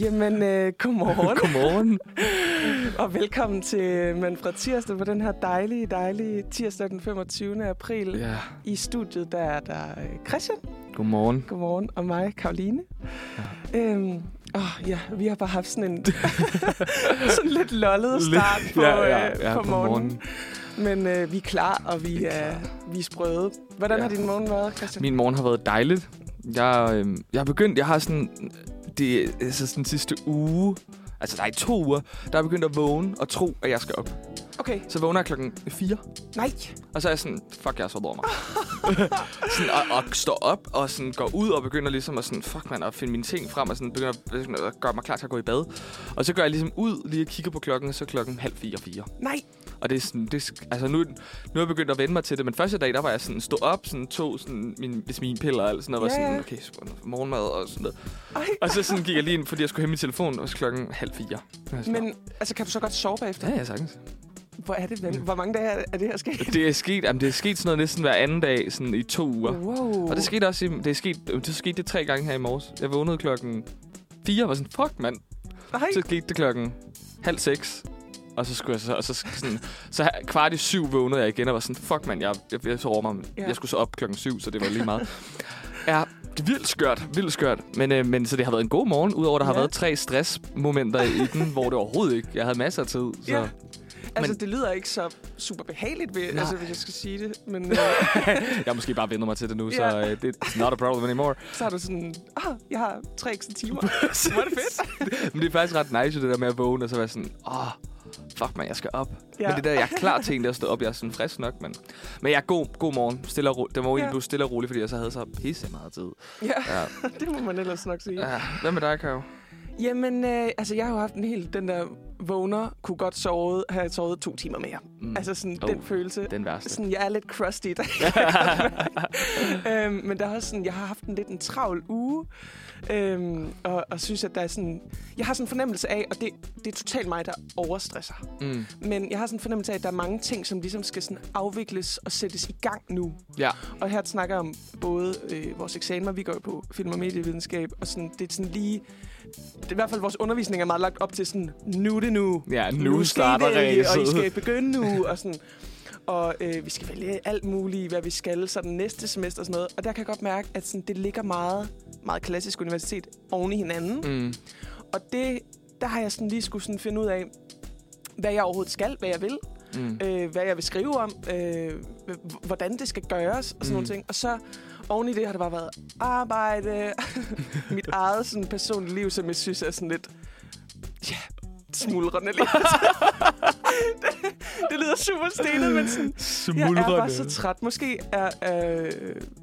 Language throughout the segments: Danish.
Jamen, øh, godmorgen. Godmorgen. og velkommen til Manfred Tirsdag på den her dejlige, dejlige tirsdag den 25. april. Ja, I studiet der er der øh, Christian, godmorgen. godmorgen, og mig, Karoline. Ja. Øhm, åh, ja, vi har bare haft sådan en sådan lidt lollet start på, ja, ja, øh, ja, på på morgenen. Men øh, vi er klar, og vi er, vi er sprøde. Hvordan Ja. har din morgen været, Christian? Min morgen har været dejligt. Jeg, øh, jeg har begyndt, jeg har sådan, det, altså sådan sidste uge, altså nej, to uger, der er begyndt at vågne og tro, at jeg skal op. Okay, Så vågner jeg klokken 4, nej. og så er jeg sådan, fuck, jeg har sovet over mig. sådan, og, og, står op og sådan går ud og begynder ligesom at sådan, fuck man, at finde mine ting frem og sådan begynder ligesom at gøre mig klar til at gå i bad. Og så går jeg ligesom ud, lige og kigger på klokken, og så er klokken halv fire, fire. Nej. Og det er sådan, det, altså nu, nu er jeg begyndt at vende mig til det, men første dag, der var jeg sådan, stå op, sådan, tog sådan min sminpiller og alt sådan noget, Ja, var ja. sådan, okay, så morgenmad og sådan noget. Ej. Og så sådan gik jeg lige ind, fordi jeg skulle hente min telefon, og så klokken halv fire. Sådan, Men altså, kan du så godt sove bagefter? Ja, ja, sagtens. Hvor er det vel? Hvor mange dage er- det her sket? Det er sket, jamen, det er sket sådan noget næsten hver anden dag, sådan i to uger. Wow. Og det skete også, i, det, er sket, det skete det tre gange her i morges. Jeg vågnede klokken 4 og var sådan, fuck mand. Nej. Så skete det klokken halv seks. Og så skulle jeg så, og så, sådan, så kvart i syv vågnede jeg igen og var sådan, fuck mand, jeg, jeg, jeg sover mig. Ja. Jeg skulle så op klokken syv, så det var lige meget. ja, det er vildt skørt, vildt skørt. Men, øh, men så det har været en god morgen, udover at der har Ja. været tre stressmomenter i den, hvor det overhovedet ikke, jeg havde masser af tid. Så. Ja. Altså, Men- det lyder ikke så super behageligt, ved, Nej. altså, hvis jeg skal sige det. Men øh, jeg har måske bare vendt mig til det nu, så Ja. øh, det er not a problem anymore. så har du sådan, ah, jeg har tre ekstra timer. Hvor er det fedt. Men det er faktisk ret nice, det der med at vågne, og så være sådan, åh, fuck man, jeg skal op. Ja. Men det der, jeg er klar til egentlig at stå op, jeg er sådan frisk nok, men... Men jeg er god, god morgen, stille og ro- Det må jo Ja. egentlig blive stille og roligt, fordi jeg så havde så pisse meget tid. Ja, Ja. det må man ellers nok sige. ja. Hvad med dig, Karo? Jamen, øh, altså, jeg har jo haft en helt, den der vågner, kunne godt sove, have sovet to timer mere. Mm. Altså sådan, Oh, den følelse. Den værste. Sådan, jeg er lidt crusty i dag. øhm, men der er også sådan, jeg har haft en lidt en travl uge, øhm, og, og synes, at der er sådan... Jeg har sådan en fornemmelse af, og det, det er totalt mig, der overstresser. Mm. Men jeg har sådan en fornemmelse af, at der er mange ting, som ligesom skal sådan afvikles og sættes i gang nu. Ja. Og her snakker jeg om både øh, vores eksamener, vi går på film- og medievidenskab, og sådan, det er sådan lige... Det er i hvert fald vores undervisning er meget lagt op til sådan, nu er det nu. Ja, nu I starter vælge, Og I skal begynde nu, og sådan... Og øh, vi skal vælge alt muligt, hvad vi skal, sådan næste semester og sådan noget. Og der kan jeg godt mærke, at sådan, det ligger meget, meget klassisk universitet oven i hinanden. Mm. Og det, der har jeg sådan lige skulle sådan finde ud af, hvad jeg overhovedet skal, hvad jeg vil, Mm. øh, hvad jeg vil skrive om, øh, hvordan det skal gøres og sådan Mm. nogle ting. Og så oven i det har det bare været arbejde, mit eget sådan personlige liv, som jeg synes er sådan lidt, ja, smuldrende liv. det, det lyder super stenet, men sådan, jeg er bare så træt. Måske er, er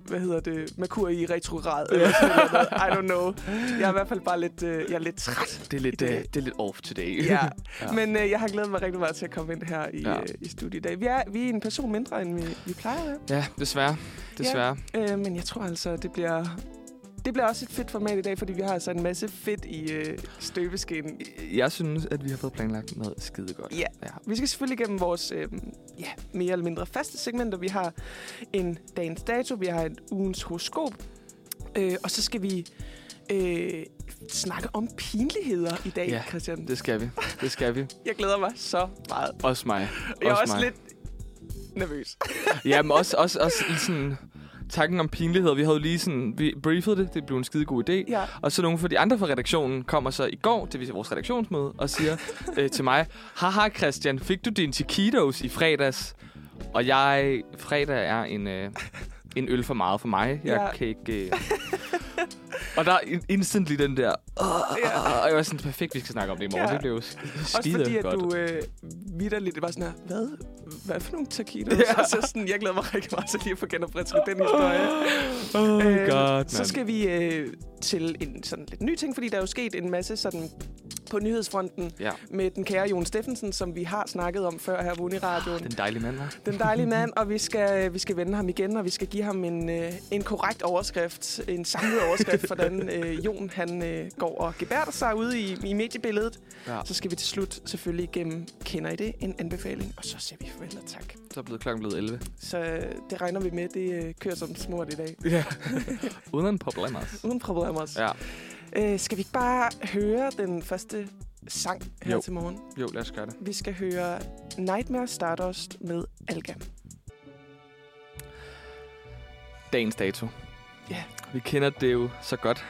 hvad hedder det, Merkur i retrograd. Eller sådan noget. I don't know. Jeg er i hvert fald bare lidt, øh, jeg er lidt træt. Det er lidt, dag. det er lidt off today. Ja, Ja. men øh, jeg har glædet mig rigtig meget til at komme ind her i, Ja. øh, i studiet i dag. Vi er, vi er en person mindre, end vi, vi plejer at være. ja, desværre. Desværre. Øh, men jeg tror altså, det bliver... Det bliver også et fedt format i dag, fordi vi har altså en masse fedt i øh, støbeskeen. Jeg synes, at vi har fået planlagt noget skide godt. Ja. ja. Vi skal selvfølgelig igennem vores øh, ja, mere eller mindre faste segmenter. Vi har en dagens dato, vi har en ugens horoskop, øh, og så skal vi øh, snakke om pinligheder i dag, Ja, Christian. Det skal vi. Det skal vi. Jeg glæder mig så meget. Også mig. Jeg er også mig. lidt nervøs. Ja, men også, også, også i sådan tanken om pinlighed. Vi havde lige sådan, vi briefede det, det blev en skide god idé. Ja. Og så nogle for de andre fra redaktionen kommer så i går til vores redaktionsmøde og siger øh, til mig, Haha Christian, fik du din taquitos i fredags? Og jeg, fredag er en, øh, en øl for meget for mig. Jeg Ja. kan ikke... Øh... og der er in- instantly den der... Ja. Og jeg var sådan, perfekt, vi skal snakke om det i morgen. Ja. Det blev jo sk- Også skide fordi, at godt. du øh, vidderligt var sådan her, hvad? Hvad for nogle taquitos? Ja. Og så sådan, jeg glæder mig rigtig meget til lige at få genopfrisket den historie. Oh Øh, god, så skal vi øh, til en sådan lidt ny ting, fordi der er jo sket en masse sådan på nyhedsfronten Ja, med den kære Jon Steffensen, som vi har snakket om før her på Uniradioen. den dejlige mand, hva'? Den dejlige mand, og vi skal, vi skal vende ham igen, og vi skal give ham en, øh, en korrekt overskrift, en samlet overskrift, hvordan øh, Jon han øh, går og gebærder sig ude i, i mediebilledet. Ja. Så skal vi til slut selvfølgelig igennem, kender I det, en anbefaling, og så siger vi farvel og tak. Så er blevet klokken blevet 11. Så øh, det regner vi med, det øh, kører som smurt i dag. Ja. Uden problemer. Uden problemer. Ja. Øh, skal vi ikke bare høre den første sang her Jo. til morgen? Jo, lad os gøre det. Vi skal høre Nightmare Stardust med Alga. Dagens dato. Ja. Vi kender det jo så godt.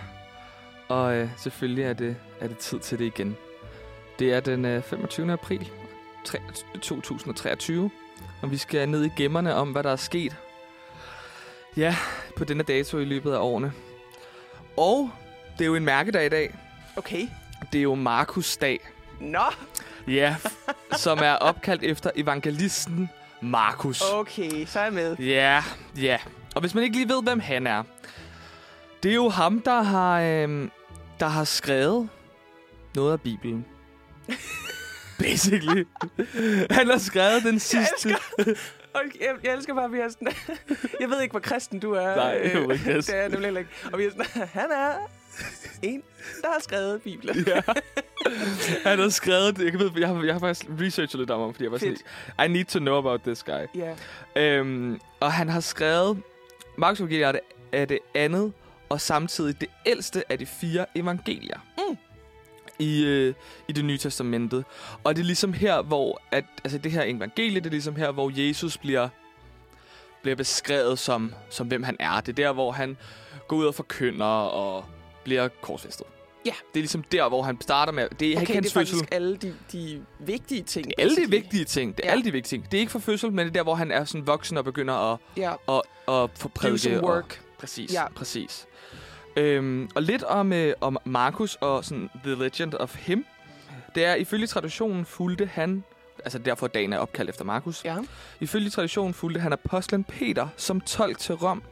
Og øh, selvfølgelig er det, er det tid til det igen. Det er den øh, 25. april tre- 2023, og vi skal ned i gemmerne om, hvad der er sket. Ja, på denne dato i løbet af årene. Og det er jo en mærkedag i dag. Okay. Det er jo Markus dag. Nå, Ja, som er opkaldt efter evangelisten Markus. okay, så er jeg med. Ja, ja. Og hvis man ikke lige ved, hvem han er, det er jo ham, der har, øhm, der har skrevet noget af Bibelen. Basically. Han har skrevet den sidste... Jeg, jeg elsker bare, at vi er sådan... jeg ved ikke, hvor kristen du er. Nej, øh, jeg er ikke kristen. Det er jeg nemlig ikke. Og vi er sådan, han er en, der har skrevet Bibelen. ja. Han har skrevet. Jeg, ved, jeg, har, jeg har faktisk researchet lidt om ham, fordi jeg var sådan, I need to know about this guy. Ja. Øhm, og han har skrevet... Markus evangeliet er det, er det andet, og samtidig det ældste af de fire evangelier. Mm. I, øh, I det nye testamentet. Og det er ligesom her, hvor... At, altså det her evangelie, det er ligesom her, hvor Jesus bliver, bliver beskrevet som, som, hvem han er. Det er der, hvor han går ud og forkynder og bliver korsfæstet. Ja. Det er ligesom der, hvor han starter med... Det er Okay, ikke det hans er fødsel. faktisk alle de, de vigtige ting. Det er alle de vigtige ting. Det er Ja. alle de vigtige ting. Det er ikke for fødsel, men det er der, hvor han er sådan voksen og begynder at, Ja, at, at få do prædike. some og- work. Præcis, Ja. ja. præcis. Øhm, og lidt om, øh, om Markus og sådan The Legend of Him. Det er, ifølge traditionen fulgte han, altså derfor dagen er opkaldt efter Markus. Ja. Ifølge traditionen fulgte han apostlen Peter som tolk til Rom.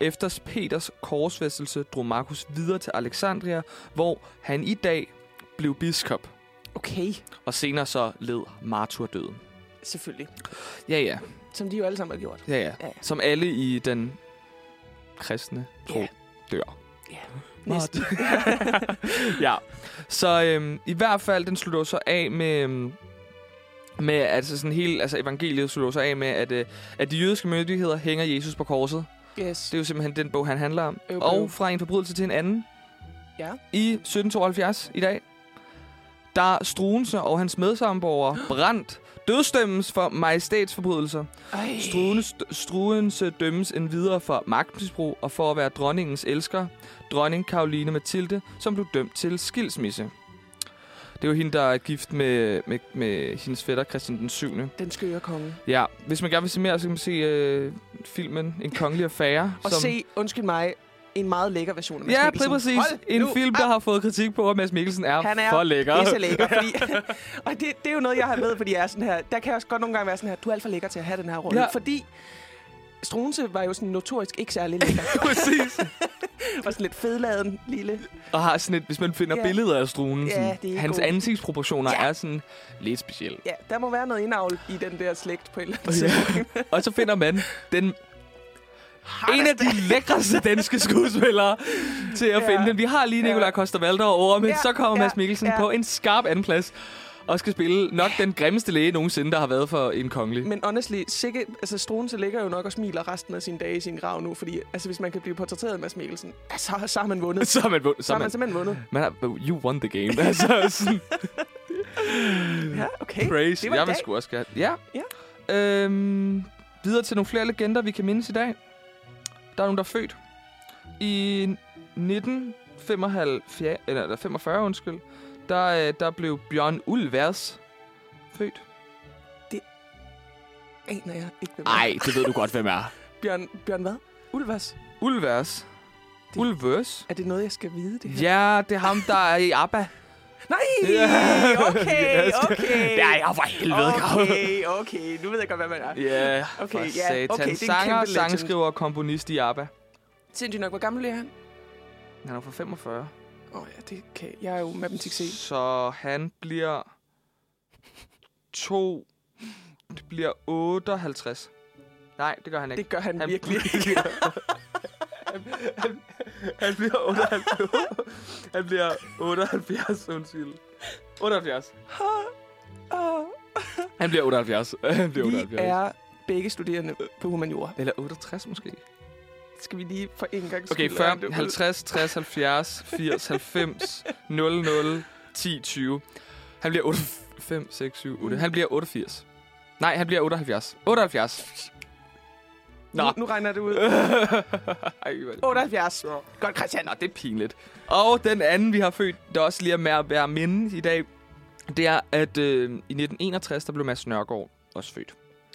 Efter Peters korsfæstelse drog Markus videre til Alexandria, hvor han i dag blev biskop, Okay, og senere så led martyrdøden. selvfølgelig. Ja, ja. Som de jo alle sammen har gjort. Ja, ja. Ja. Som alle i den kristne tro Ja. dør. Næsten. ja. Så øhm, i hvert fald, den slutter så af med... øhm, med altså sådan hele, altså evangeliet slutter så af med, at, øh, at de jødiske myndigheder hænger Jesus på korset. Yes. Det er jo simpelthen den bog, han handler om. Øv, Og fra en forbrydelse til en anden. Ja. I 1772 i dag, der Struense og hans medsamboere brændt dødsdømmes for majestætsforbrydelser. Struens, Struense dømmes endvidere for magtmisbrug og for at være dronningens elsker, dronning Karoline Mathilde, som blev dømt til skilsmisse. Det er jo hende, der er gift med, med, med hendes fætter Christian den 7. Den skøre konge. Ja, hvis man gerne vil se mere, så kan man se øh, filmen En kongelig affære. Og se, undskyld mig, en meget lækker version af Mads Ja, Mikkelsen. præcis. Hold En nu film, der op. har fået kritik på, at Mads Mikkelsen er, Han er for lækker. pisse lækker, fordi... og det, det er jo noget, jeg har med, fordi jeg er sådan her... Der kan jeg også godt nogle gange være sådan her, du er alt for lækker til at have den her rolle. Ja. Fordi Struense var jo sådan notorisk ikke særlig lækker. præcis. og sådan lidt fedladen, lille. Og har sådan et, hvis man finder Ja. billeder af Strunen, Ja, sådan, det er hans god. ansigtsproportioner Ja. er sådan lidt specielle. Ja, der må være noget indavl i den der slægt på et eller andet tidspunkt. Og så finder man den en af de lækreste danske skuespillere til at Ja. finde den. Vi har lige Nikolaj Ja. Koster-Valder over, men Ja, så kommer ja, Mads Mikkelsen ja. på en skarp andenplads og skal spille nok den grimmeste læge nogensinde, der har været for en kongelig. Men honestly, sikke, altså Struense ligger jo nok og smiler resten af sine dage i sin grav nu, fordi altså, hvis man kan blive portrætteret Mikkelsen, ja, så, så har man vundet. så har man vundet. Så Så har man man, simpelthen vundet. man har, you won the game. altså, sådan, Ja, okay. praise. det var Jeg vil sgu også gerne. Ja. Ja. Øhm, videre til nogle flere legender, vi kan mindes i dag. Der er nogen, der er født. I 1945, eller eller 45, undskyld, der, øh, der blev Bjørn Ulvers født. Aner jeg ikke, hvem er. Nej, det ved du godt, hvem er. Bjørn, Bjørn hvad? Ulvas? Ulvers. Det- Ulvers? Er det noget, jeg skal vide, det her? Ja, det er ham, der er i ABBA. Nej! Okay, okay. Det er jeg for helvede. Okay, okay. Nu ved jeg godt, hvad man er. Ja, Okay, for ja, satan. okay, det er Sanger, sangskriver og komponist i ABBA. Sindssygt nok. Hvor gammel er han? Han er fra 45. Åh oh, ja, det kan jeg er jo matematik C. Så han bliver... To... Det bliver 58. Nej, det gør han ikke. Det gør han, han virkelig bliver- han, han bliver 78. han bliver 78, undskyld. 78. Åh. Han bliver 78. Han bliver Vi 78. er begge studerende på humaniora. Eller 68 måske. Skal vi lige for en gang Okay, 40, 50, 60, 70, 80, 90, 00, 10, 20. Han bliver 8, 5, 6, 7, 8. Han bliver 88. Nej, han bliver 78. 78. Nå. Nu, nu regner det ud. Ej, hvor er det 78. Godt, Christian. Nå, det er pinligt. Og den anden, vi har født, der også lige er med at være minde i dag, det er, at øh, i 1961, der blev Mads Nørgaard også født.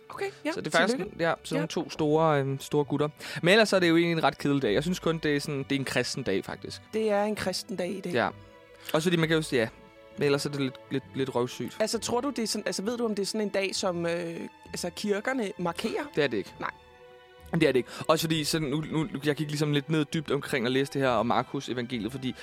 Okay, ja. Så det er faktisk tillykke. ja, sådan Ja. to store, øh, store gutter. Men ellers er det jo egentlig en ret kedelig dag. Jeg synes kun, det er, sådan, det er en kristen dag, faktisk. Det er en kristen dag i dag. Ja. Også fordi man kan jo sige, ja, men ellers er det lidt, lidt, lidt røvsygt. Altså, tror du, det er sådan, altså, ved du, om det er sådan en dag, som øh, altså, kirkerne markerer? Det er det ikke. Nej. Det er det ikke. Også fordi, så nu, nu, jeg gik ligesom lidt ned dybt omkring at læse det her om Markus evangeliet, fordi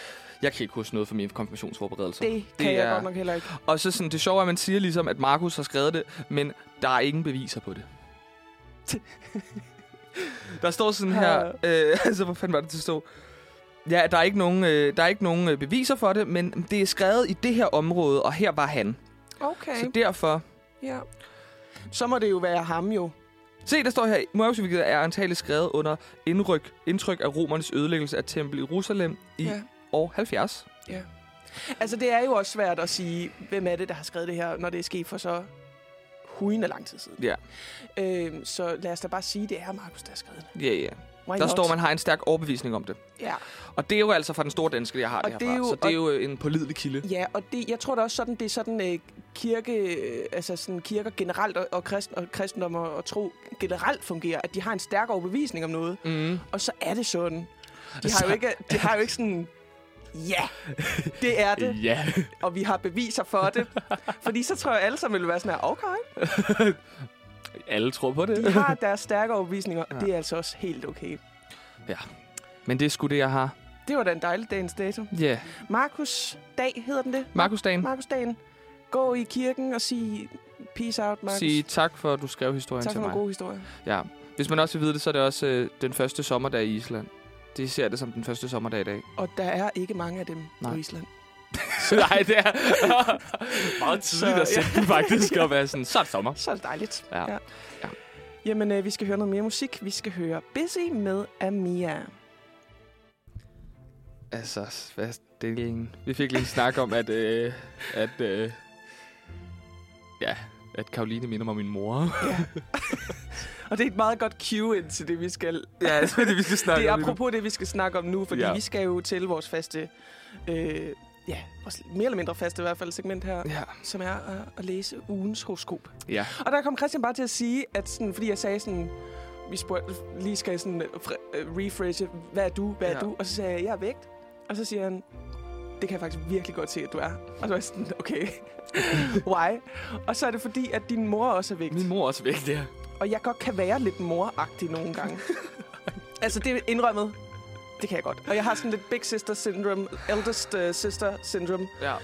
jeg kan ikke huske noget fra mine konfirmationsforberedelser. Det kan Det jeg er- godt nok heller ikke. Og så sådan, det sjove er, at man siger ligesom, at Markus har skrevet det, men der er ingen beviser på det. der står sådan her, øh, altså hvor fanden var det at stå? Ja, der er ikke nogen, øh, der er ikke nogen øh, beviser for det, men det er skrevet i det her område, og her var han. Okay, Så derfor... ja. Så må det jo være ham jo. Se, der står her, Markusevangeliet er antageligt skrevet under indryk, indtryk af romernes ødelæggelse af tempel i Jerusalem i Ja. år 70. Altså, det er jo også svært at sige, hvem er det, der har skrevet det her, når det er sket for så huende lang tid siden. Ja, Øhm, så lad os da bare sige, det er Markus, der har skrevet det. ja, ja. Why Der not? står, man har en stærk overbevisning om det. Ja, Og det er jo altså fra den store danske, jeg har Og det det herfra. er jo- så det er jo øh, en pålidelig kilde. ja og det, jeg tror da også sådan, det er sådan øh, kirke, øh, altså sådan kirker generelt, og, og, kristen, og kristendom og, og tro generelt fungerer, at de har en stærk overbevisning om noget, Mm. og så er det sådan. De har jo ikke, de har jo ikke sådan, ja, det er det, Ja. og vi har beviser for det. Fordi så tror jeg, alle sammen vil være sådan her, okay, Alle tror på det. de har deres stærke overbevisninger, og Ja. det er altså også helt okay. Men det er sgu det, jeg har. Det var da en dejlig dagens dato. Ja. Yeah. Markus Dag hedder den det? Markus Dagen, Markus Dagen. Gå i kirken og sige peace out, Markus. sig tak for, at du skrev historien tak til for mig. nogle gode historier. Ja. Hvis man også vil vide det, så er det også øh, den første sommerdag i Island. De ser det som den første sommerdag i dag. Og der er ikke mange af dem Nej. på Island. Nej, det er meget tidligt Så, at sætte den faktisk og være sådan, så er det sommer. Så er det dejligt. Ja. Ja. Ja. Jamen, øh, vi skal høre noget mere musik. Vi skal høre Busy med Amia. Altså, hvad det er en... Vi fik lige en snak om, at... Øh, at øh, ja, at Karoline minder mig om min mor. Og det er et meget godt cue ind til det, vi skal... ja, det er det, vi skal snakke Det er om. nu. apropos det, vi skal snakke om nu, fordi Ja. vi skal jo til vores faste... Øh, ja, vores mere eller mindre faste i hvert fald segment her, Ja. som er at, at læse ugens horoskop. Ja. Og der kom Christian bare til at sige, at sådan, fordi jeg sagde sådan, vi spurgte, lige skal sådan øh, fre- øh, refreshe, hvad er du, hvad er Ja. du? Og så sagde jeg, jeg er vægt. Og så siger han, det kan jeg faktisk virkelig godt se, at du er. Og så var jeg sådan, okay, why? Og så er det fordi, at din mor også er vægt. Min mor er også væk der. Og jeg godt kan være lidt moragtig nogle gange. altså, det er indrømmet. Det kan jeg godt. Og jeg har sådan lidt big sister syndrome, eldest uh, sister syndrome, Ja.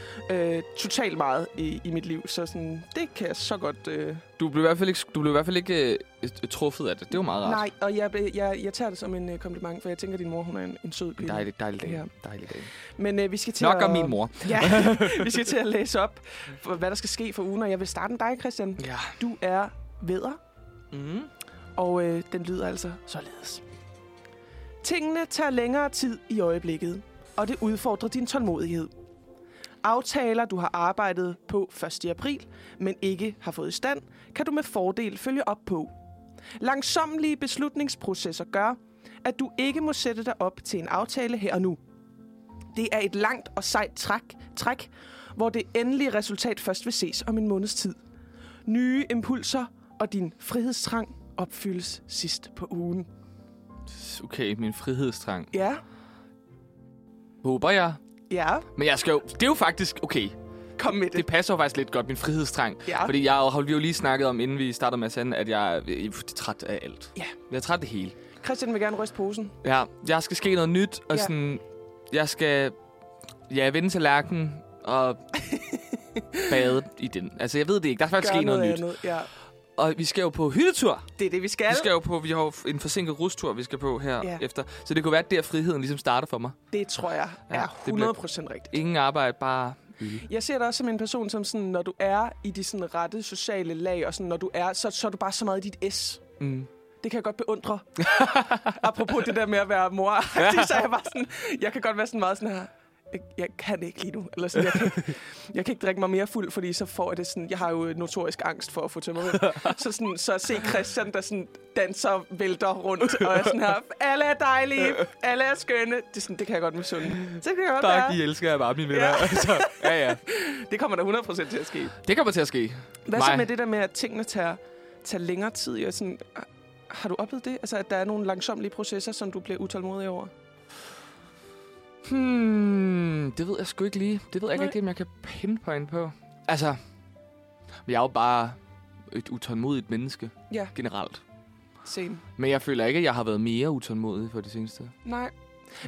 øh, totalt meget i, i mit liv. Så sådan, det kan jeg så godt... Øh, Du blev i hvert fald ikke, du blev i hvert fald ikke øh, truffet af det. Det var meget rart. nej, og jeg, jeg, jeg tager det som en øh, kompliment, for jeg tænker, at din mor hun er en, en sød kvinde. Dejligt, dejligt dag. Ja. Dejligt dag. Men øh, vi skal til Nok at... om min mor. Ja, vi skal til at læse op, for, hvad der skal ske for ugen. Og jeg vil starte med dig, Christian. Ja. Du er vædder, Mm. og øh, den lyder altså således. Tingene tager længere tid i øjeblikket, og det udfordrer din tålmodighed. Aftaler, du har arbejdet på 1. april, men ikke har fået i stand, kan du med fordel følge op på. Langsommelige beslutningsprocesser gør, at du ikke må sætte dig op til en aftale her og nu. Det er et langt og sejt træk, træk, hvor det endelige resultat først vil ses om en måneds tid. Nye impulser og din frihedstrang opfyldes sidst på ugen. Okay, min frihedstrang. Ja, Håber jeg. ja, Men jeg skal jo... Det er jo faktisk... Okay, kom med det. det passer jo faktisk lidt godt, min frihedstrang. Ja. Fordi jeg har jo lige snakket om, inden vi startede med at sende, at jeg er træt af alt. Ja. Jeg er træt af det hele. Christian vil gerne ryste posen. Ja, jeg skal ske noget nyt, og Ja. sådan... Jeg skal... Ja, vende til lærken og bade i den. Altså, jeg ved det ikke. Der skal faktisk ske noget, nyt. Andet. Ja, Og vi skal jo på hyttetur. det er det, vi skal. Vi skal jo på, vi har jo en forsinket rustur, vi skal på her Ja. efter. Så det kunne være, at der friheden ligesom starter for mig. Det tror jeg Ja, er det bliver- 100% rigtigt. Ingen arbejde, bare øl. Jeg ser dig også som en person, som sådan, når du er i de sådan rette sociale lag, og sådan, når du er, så, så er du bare så meget i dit S. Mm. det kan jeg godt beundre. Apropos det der med at være mor, så er jeg bare sådan, jeg kan godt være sådan meget sådan her, jeg, jeg kan ikke lige nu. Eller sådan, jeg, kan ikke, jeg kan ikke drikke mig mere fuld, fordi så får jeg det sådan... Jeg har jo notorisk angst for at få tømmermænd. Så, sådan, så at se Christian, der sådan danser, vælter rundt, og er sådan her, alle er dejlige, alle er skønne. Det, er sådan, det kan jeg godt med sunde. Så det kan jeg godt Tak. I elsker jeg bare, mine venner. Ja. Altså, ja, ja. Det kommer der 100% til at ske. Det kommer til at ske. Hvad så med det der med, at tingene tager, tager længere tid? Og sådan, har du oplevet det? Altså, at der er nogle langsomlige processer, som du bliver utålmodig over? Hmm, det ved jeg sgu ikke lige. Det ved jeg ikke Nej. rigtig, om jeg kan pinpoint på. Altså, jeg er jo bare et utålmodigt menneske Ja, generelt. same. Men jeg føler ikke, at jeg har været mere utålmodig for det seneste. Nej.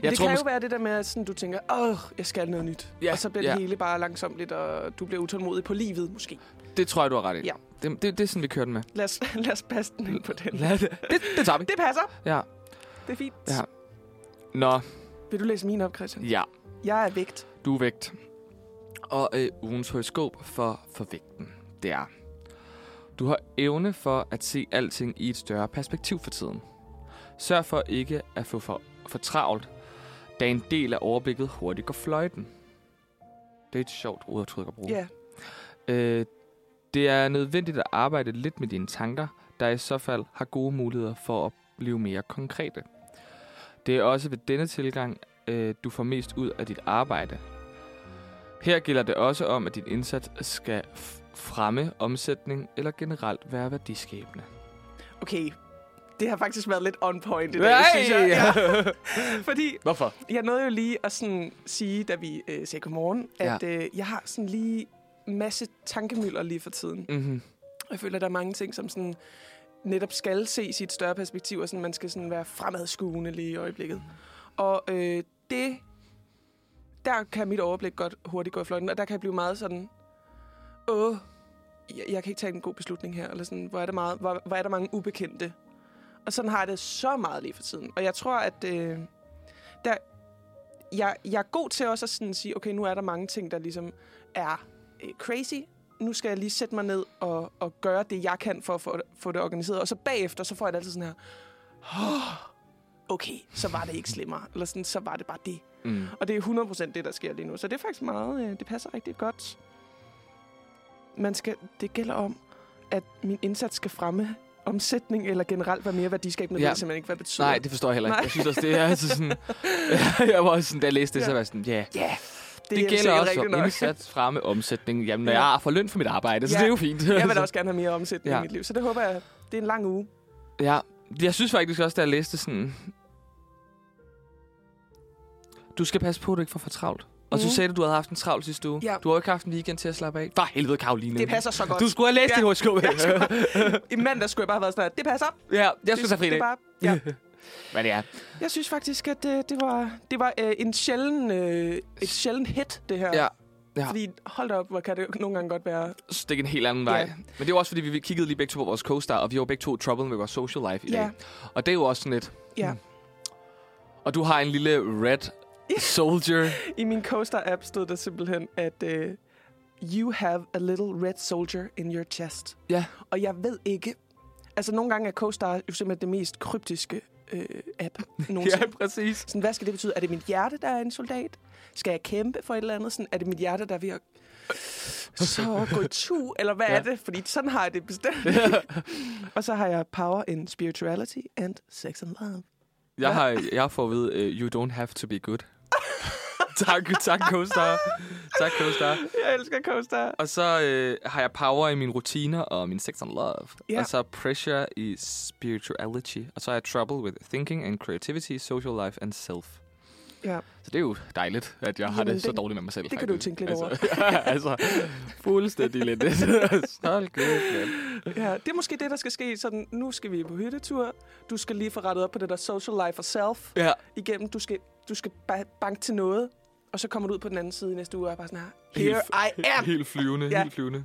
Jeg det tror kan jo være det der med, at sådan, du tænker, åh, jeg skal noget nyt. Ja, og så bliver ja. det hele bare langsomt og du bliver utålmodig på livet, måske. Det tror jeg, du har ret i. Ja. Det, det, det er sådan, vi kører den med. Lad os, lad os passe den ind på den. Lad det. det, det tager vi. Det passer. Ja. Det er fint. Ja. Nå, Vil du læse min op, Christian? ja. Jeg er vægt. Du er vægt. Og øh, ugens horoskop for, for vægten, det er... Du har evne for at se alting i et større perspektiv for tiden. Sørg for ikke at få for, for travlt, da en del af overblikket hurtigt går fløjten. Det er et sjovt udtryk at bruge. Ja. Øh, det er nødvendigt at arbejde lidt med dine tanker, der i så fald har gode muligheder for at blive mere konkrete. Det er også ved denne tilgang, øh, du får mest ud af dit arbejde. Her gælder det også om, at din indsats skal fremme omsætning eller generelt være værdiskabende. Okay. Det har faktisk været lidt on point i dag, Nej! synes jeg. Ja. Fordi Hvorfor? jeg nåede jo lige at sådan sige, da vi øh, sagde godmorgen, at øh, jeg har sådan lige masse tankemøller lige for tiden. Mm-hmm. Jeg føler, at der er mange ting, som sådan netop skal ses i et større perspektiv, og sådan, man skal sådan være fremadskuende lige i øjeblikket. Og øh, det, der kan mit overblik godt hurtigt gå i fløjten, og der kan jeg blive meget sådan, åh, jeg, jeg kan ikke tage en god beslutning her, eller sådan, hvor er, det meget, hvor, hvor er der mange ubekendte. Og sådan har jeg det så meget lige for tiden. Og jeg tror, at øh, der, jeg, jeg er god til også at sådan sige, okay, nu er der mange ting, der ligesom er øh, crazy, nu skal jeg lige sætte mig ned og, og gøre det, jeg kan for at få, få det organiseret. Og så bagefter, så får jeg det altid sådan her, oh, okay, så var det ikke slemmere. Eller sådan, så var det bare det. Mm. Og det er 100% det, der sker lige nu. Så det er faktisk meget, øh, det passer rigtig godt. Man skal, det gælder om, at min indsats skal fremme omsætning, eller generelt være mere værdiskabende. Ja. Ja. Det simpelthen ikke, hvad betyder. Nej, det forstår jeg heller ikke. Nej. Jeg synes også, det er altså sådan... jeg var også sådan, da jeg læste det, så var jeg sådan, ja. Ja, Det, det, det er gælder også for nok. indsats fremme omsætning. Jamen, når Ja. jeg får løn for mit arbejde, så Ja. det er jo fint. Jeg vil da også gerne have mere omsætning ja. I mit liv. Så det håber jeg, det er en lang uge. Ja, jeg synes faktisk også, da jeg læste sådan... Du skal passe på, at du ikke får for travlt. Og så Mhm. sagde du, at du havde haft en travl sidste uge. Ja. Du har jo ikke haft en weekend til at slappe af. For helvede, Karoline. Det passer så godt. Du skulle have læst Ja. det horoskop. I mandag skulle jeg bare have været sådan det passer. ja, jeg skulle det, tage fri det dag. bare, ja. Men ja. Jeg synes faktisk, at det, det var, det var øh, en sjælden, øh, et sjældent hit, det her. Ja. Ja. Fordi hold da op, hvor kan det nogle gange godt være. Stik en helt anden vej. Ja. Men det er også, fordi vi kiggede lige begge to på vores co-star, og vi jo begge to trouble med vores social life i Ja. dag. Og det er jo også sådan lidt... Ja. Hmm. Og du har en lille red soldier. I min CoStar-app stod der simpelthen, at øh, you have a little red soldier in your chest. Ja. Og jeg ved ikke... Altså, nogle gange er CoStar jo simpelthen det mest kryptiske øh, app ja, præcis. Sådan, hvad skal det betyde? Er det mit hjerte, der er en soldat? Skal jeg kæmpe for et eller andet? Sådan, er det mit hjerte, der er ved at så gå i tu? Eller hvad ja. Ja. er det? Fordi sådan har jeg det bestemt. og så har jeg power in spirituality and sex and love. Jeg har, jeg fået at vide, uh, you don't have to be good. tak, tak, co-star. Tak, co-star. Jeg elsker CoStar. Og så øh, har jeg power i mine rutiner og min sex and love. Ja. Og så pressure i spirituality. Og så har jeg trouble with thinking and creativity, social life and self. Ja. Så det er jo dejligt, at jeg har Jamen, det så det- dårligt med mig selv. det kan du faktisk. tænke lidt altså, ja, altså, fuldstændig lidt. Kæft, mand. Ja, det er måske det, der skal ske. Sådan, nu skal vi på hyttetur. Du skal lige få rettet op på det der social life og self Ja, igennem. Du skal, du skal ba- banke til noget, og så kommer du ud på den anden side i næste uge og er bare sådan her. Helt Here I am! helt flyvende, Ja. helt flyvende.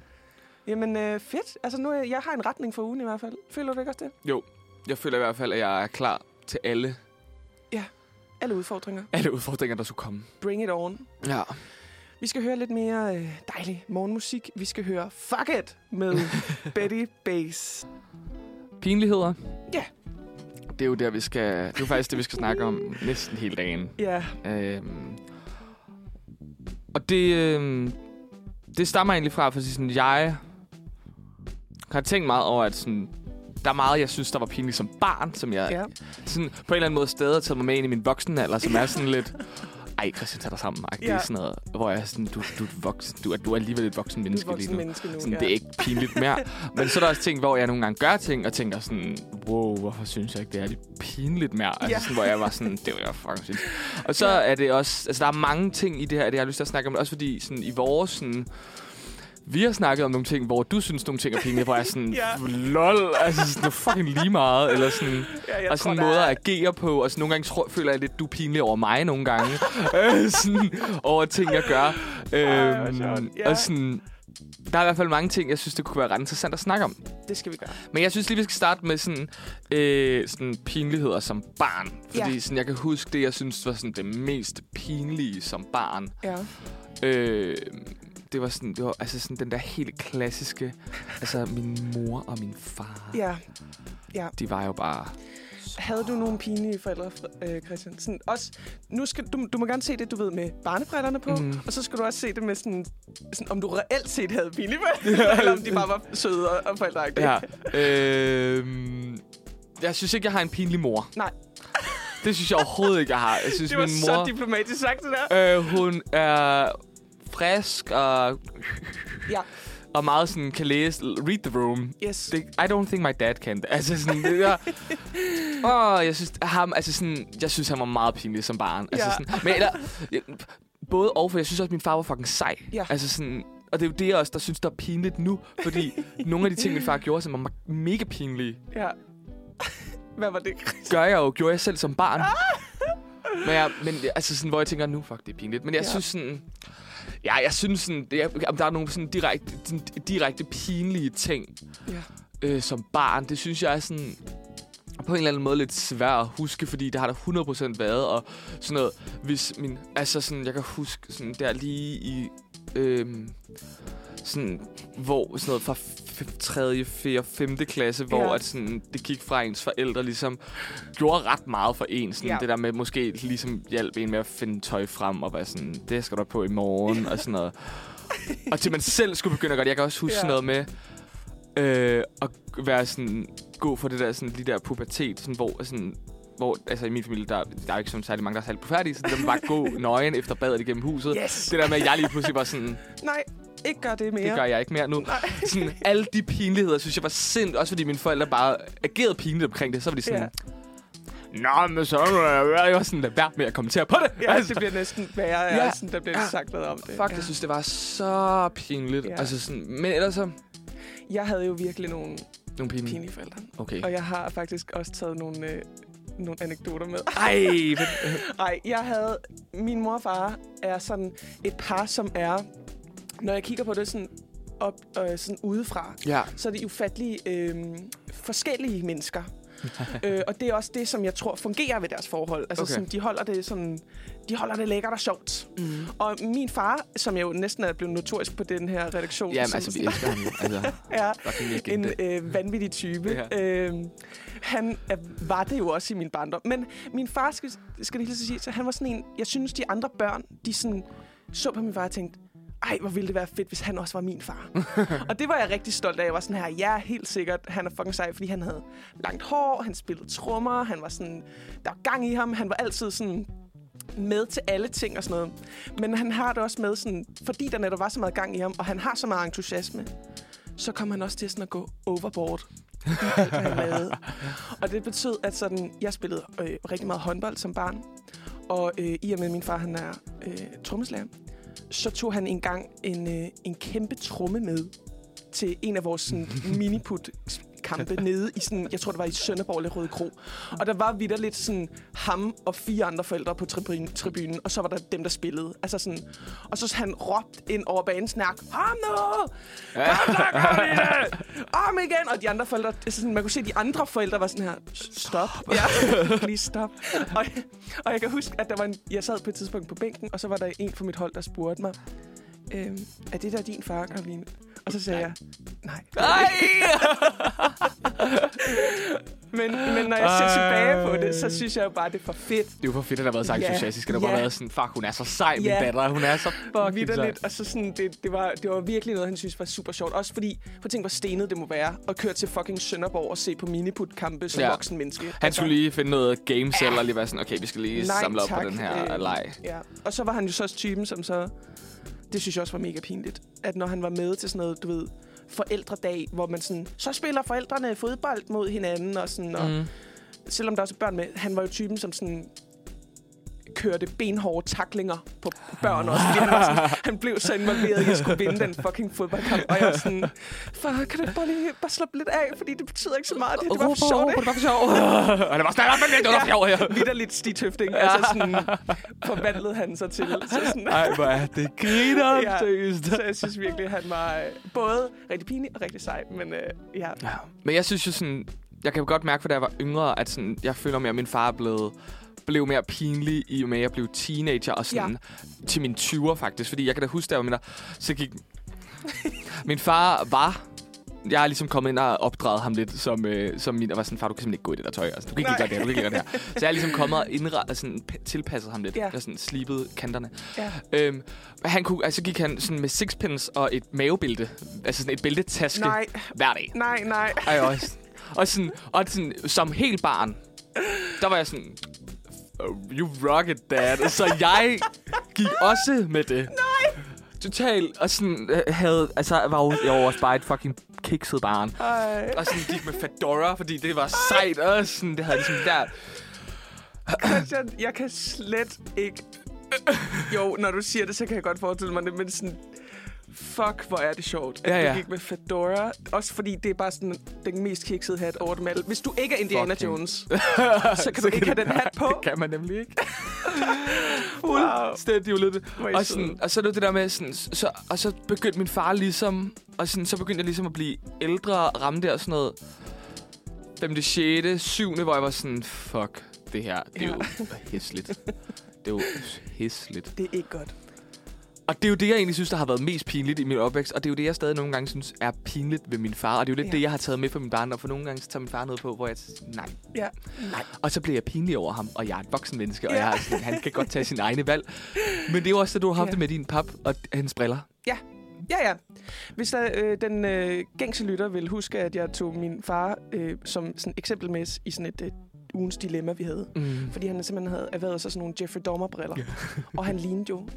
Jamen, øh, fedt. Altså, nu er jeg, har en retning for ugen i hvert fald. Føler du ikke også det? Jo, jeg føler i hvert fald, at jeg er klar til alle, Alle udfordringer. alle udfordringer, der skulle komme. Bring it on. Ja. Vi skal høre lidt mere øh, dejlig morgenmusik. Vi skal høre Fuck It med Betty Bass. Pinligheder. det er jo der, vi skal... Det er jo faktisk det, vi skal snakke om næsten hele dagen. Ja, Øhm, og det, øhm, det stammer egentlig fra, fordi sådan, jeg har tænkt meget over, at sådan, der er meget, jeg synes, der var pinligt som barn, som jeg ja. sådan, på en eller anden måde stadig har taget mig med ind i min voksenalder, som er sådan lidt... Ej, Christian, tag dig sammen. Ja. Det er sådan noget, hvor jeg er sådan, du, du, er voksen, du, er, du er alligevel et voksen Du er menneske voksen lige nu. menneske nu. Sådan, ja. Det er ikke pinligt mere. Men så er der også ting, hvor jeg nogle gange gør ting, og tænker sådan, wow, hvorfor synes jeg ikke, det er lidt pinligt mere? Altså Ja. sådan, hvor jeg var sådan, det var jeg fucking synes. Og så Ja. er det også, altså der er mange ting i det her, det jeg har lyst til at snakke om, også fordi sådan, i vores sådan, vi har snakket om nogle ting, hvor du synes, nogle ting er pinlige, hvor jeg er sådan, Ja. lol, altså sådan, det er fucking lige meget, eller sådan, ja, og sådan tror, der måder er- at agere på, og sådan, nogle gange tror, føler jeg lidt, du er pinlig over mig nogle gange, øh, sådan, over ting, jeg gør. Øhm, sjovt. Ja. og sådan, der er i hvert fald mange ting, jeg synes, det kunne være ret interessant at snakke om. Det skal vi gøre. Men jeg synes lige, vi skal starte med sådan, øh, sådan pinligheder som barn. Fordi Ja. sådan, jeg kan huske det, jeg synes var sådan, det mest pinlige som barn. Ja. Øh, det var sådan, det var altså sådan den der helt klassiske, altså min mor og min far, Ja. de var jo bare... Havde du nogle pinlige forældre, øh, Christian? Sådan, også, nu skal, du, du må gerne se det, du ved, med barnebrillerne på, Mm. og så skal du også se det med sådan, sådan om du reelt set havde pinlige forældre, eller om de bare var søde og, og forældreagtige. Ja. Øh, jeg synes ikke, jeg har en pinlig mor. Nej. Det synes jeg overhovedet ikke, jeg har. Jeg synes, Det var min så mor... diplomatisk sagt, det der. Øh, hun er frisk og, Ja. og meget sådan kan læse, read the room. Yes. Det, I don't think my dad can. Altså sådan, det der... Åh, jeg synes, ham, altså sådan, jeg synes, han var meget pinlig som barn. Altså Ja. sådan, men eller, både og, for jeg synes også, min far var fucking sej. Ja. Altså sådan, og det er jo det, jeg også, der synes, der er pinligt nu. Fordi nogle af de ting, min far gjorde, som var mega pinlige, Ja. Hvad var det, gør jeg jo, gjorde jeg selv som barn. Men, jeg, men altså sådan, hvor jeg tænker, nu fuck, det er pinligt. Men jeg Ja. synes sådan... Ja, jeg synes sådan, det er, der er nogle sådan direkte, sådan direkte pinlige ting Ja. øh, som barn. Det synes jeg er sådan på en eller anden måde lidt svært at huske, fordi det har der 100% været, og sådan noget, hvis min, altså sådan, jeg kan huske sådan der lige i, øhm, sådan, hvor sådan noget fra 3., 4., 5. klasse, hvor Ja. at sådan, det gik fra ens forældre ligesom gjorde ret meget for en. Sådan, Ja. Det der med måske ligesom hjælp en med at finde tøj frem og være sådan, det skal du på i morgen og sådan noget. og til man selv skulle begynde at gøre det. Jeg kan også huske Ja. sådan noget med øh, at være sådan, gå for det der, sådan, lige der pubertet, sådan, hvor sådan, hvor, altså i min familie, der, der er jo ikke sådan særlig mange, der er særlig færdige, så det der bare gå nøgen efter badet igennem huset. Yes. Det der med, at jeg lige pludselig var sådan, Nej, ikke gør det mere. det gør jeg ikke mere nu. Nej. Sådan, alle de pinligheder, synes jeg var sind, også fordi mine forældre bare agerede pinligt omkring det. Så var de sådan, Nå, men så er jeg var sådan, lad være med at kommentere på det. Ja, det bliver næsten værre, Ja. ja. sådan, der bliver Ja. sagt noget om det. Fuck, jeg synes, det var så pinligt. Ja. Altså sådan, men ellers så... Jeg havde jo virkelig nogle Nogle pinlige. pinlige forældre. Okay. Og jeg har faktisk også taget nogle, øh, nogle anekdoter med. Ej, Nej, jeg havde... Min mor og far er sådan et par, som er... Når jeg kigger på det sådan, op, øh, sådan udefra, ja. så er det ufattelige øh, forskellige mennesker. øh, og det er også det, som jeg tror fungerer ved deres forhold. Altså, Okay. sådan, de holder det sådan, de holder det lækkert og sjovt. Mm. Og min far, som jo næsten er blevet notorisk på den her redaktion, Jamen, som altså, vi elsker ham. Altså, er en øh, vanvittig type. Øh, han er, var det jo også i min barndom. Men min far, skal, skal det lige så sige, så han var sådan en... Jeg synes, de andre børn, de sådan, så på min far og tænkte, ej, hvor ville det være fedt, hvis han også var min far. og det var jeg rigtig stolt af. Jeg var sådan her, ja, helt sikkert, han er fucking sej, fordi han havde langt hår, han spillede trommer, han var sådan, der var gang i ham, han var altid sådan med til alle ting og sådan noget. Men han har det også med sådan, fordi der netop var så meget gang i ham, og han har så meget entusiasme, så kom han også til sådan at gå overboard i alt, hvad han lavede. Og det betød, at sådan, jeg spillede øh, rigtig meget håndbold som barn, og øh, i og med, at min far han er øh, trommeslager, så tog han engang en, øh, en kæmpe tromme med til en af vores sådan, miniput kampe nede i sådan, jeg tror det var i Sønderborg eller Røde Kro. Og der var videre lidt sådan ham og fire andre forældre på tribunen, tribunen og så var der dem, der spillede. Altså sådan, og så han råbt ind over banen snak, ham nu! Kom så, kom! Om igen! Og de andre forældre, altså sådan, man kunne se, at de andre forældre var sådan her, stop. Ja, please stop. Og, og jeg kan huske, at der var en, jeg sad på et tidspunkt på bænken, og så var der en fra mit hold, der spurgte mig, øhm, er det der din far, Karoline? Og så sagde jeg, nej. Nej! Men, men når jeg ser tilbage på det, så synes jeg jo bare, det er for fedt. Det er jo for fedt, at der har været så Ja, entusiastisk. Det har bare ja. været sådan, fuck, hun er så sej, min Ja. datter. Hun er så fucking sej. Og så sådan, det, det, var, det var virkelig noget, han synes var super sjovt. Også fordi, for tænk, hvor stenet det må være at køre til fucking Sønderborg og se på miniput-kampe som Ja. voksen menneske. Han skulle lige finde noget games eller lige være sådan, okay, vi skal lige Nej, samle op tak. på den her Øh, leg. Ja. Og så var han jo så også typen, som så... Det synes jeg også var mega pinligt. At når han var med til sådan noget, du ved, forældredag, hvor man sådan... Så spiller forældrene fodbold mod hinanden, og sådan... Og, Mm. selvom der også er børn med, han var jo typen, som sådan kørte benhårde taklinger på børn også. Han, var sådan, han blev så involveret at skulle vinde den fucking fodboldkamp. Og jeg var sådan, far, kan du bare lige bare slappe lidt af? Fordi det betyder ikke så meget. Det, det var for sjovt, Det var for sjovt. Og det var snart det var for sjovt her. Vidder lidt stitøfting. Altså sådan, forvandlede han sig til. Så, sådan, Ej, hvor er det griner, Ja. seriøst. så jeg synes virkelig, at han var øh, både rigtig pinlig og rigtig sej. Men øh, ja, Ja. Men jeg synes jo sådan, jeg kan godt mærke, for da jeg var yngre, at sådan, jeg føler mere, at min far er blevet blev mere pinlig i og med, at jeg blev teenager og sådan ja. til mine 20'er faktisk. Fordi jeg kan da huske, jeg var mindre, så gik... min far var... Jeg er ligesom kommet ind og opdraget ham lidt som, øh, som min... Og var sådan, far, du kan simpelthen ikke gå i det der tøj. Altså, du kan ikke gøre det her, du kan ikke gøre det her. Så jeg er ligesom kommet og indret, sådan, tilpasset ham lidt. Ja. Jeg sådan slibet kanterne. ja. Øhm, han kunne, altså gik han sådan med sixpence og et mavebælte. Altså sådan et bæltetaske Nej, hver dag. nej, nej. Ej, også. Og, sådan, og sådan, som helt barn, der var jeg sådan, "Oh, you rock it, dad. Så jeg gik også med det. Nej! Totalt. Og sådan øh, havde, altså var jo, jeg var også bare et fucking kikset barn. Ej. Og sådan gik med fedora, fordi det var sejt. Og sådan, det havde ligesom der. Christian, jeg kan slet ikke... Jo, når du siger det, så kan jeg godt forestille mig det, men sådan... Fuck, hvor er det sjovt, at Ja, ja, ja. du gik med Fedora. Også fordi det er bare sådan den mest kiksede hat over dem alle. Hvis du ikke er Indiana Fucking. Jones, så kan du ikke have den hat på. Det kan man nemlig ikke. Wow. Fuldstændig ulydigt. Er I Og, sådan, og så er det det der med, sådan, så, og så begyndte min far ligesom, og sådan, så begyndte jeg ligesom at blive ældre og ramme der sådan noget 5., 6., 7., hvor jeg var sådan, fuck, det her, det er jo hæsligt. Det er jo hæsligt. Det er ikke godt. Og det er jo det, jeg egentlig synes, der har været mest pinligt i min opvækst. Og det er jo det, jeg stadig nogle gange synes er pinligt ved min far. Og det er jo lidt Ja. det, jeg har taget med fra min barndom. For nogle gange så tager min far noget på, hvor jeg siger, nej. Ja. Nej. Og så bliver jeg pinlig over ham, og jeg er et voksen menneske, og Ja. jeg er sådan, han kan godt tage sine egne valg. Men det er jo også det, du har haft Ja. det med din pap og hans briller. Ja, ja. Hvis der, øh, den øh, gængse lytter vil huske, at jeg tog min far øh, som sådan eksempel med i sådan et øh, ugens dilemma, vi havde. Mm. Fordi han simpelthen havde erhvervet sig sådan nogle Jeffrey Dahmer-briller. Ja. og han lignede jo...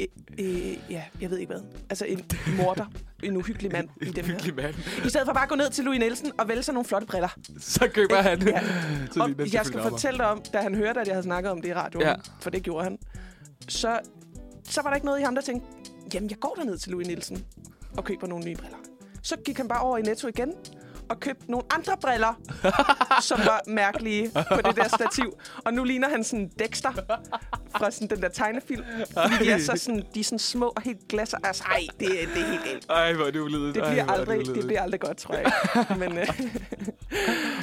Øh, øh, ja, jeg ved ikke hvad. Altså en morder. En uhyggelig mand i dem her. Mand. I stedet for bare at gå ned til Louis Nielsen og vælge sig nogle flotte briller. Så køber han. Ja. Så Og jeg skal fortælle dig om, da han hørte, at jeg havde snakket om det i radioen, Ja. for det gjorde han, så, så var der ikke noget i ham, der tænkte, jamen jeg går derned til Louis Nielsen og køber nogle nye briller. Så gik han bare over i Netto igen og købte nogle andre briller, som var mærkelige på det der stativ. Og nu ligner han sådan Dexter fra sådan den der tegnefilm. Fordi de er, så sådan, de er sådan små og helt glas. Altså, ej, det, det er helt galt. Ej, hvor er det ulydigt. Det Ej, bliver, er aldrig, det ulydigt. bliver aldrig godt, tror jeg. Men øh,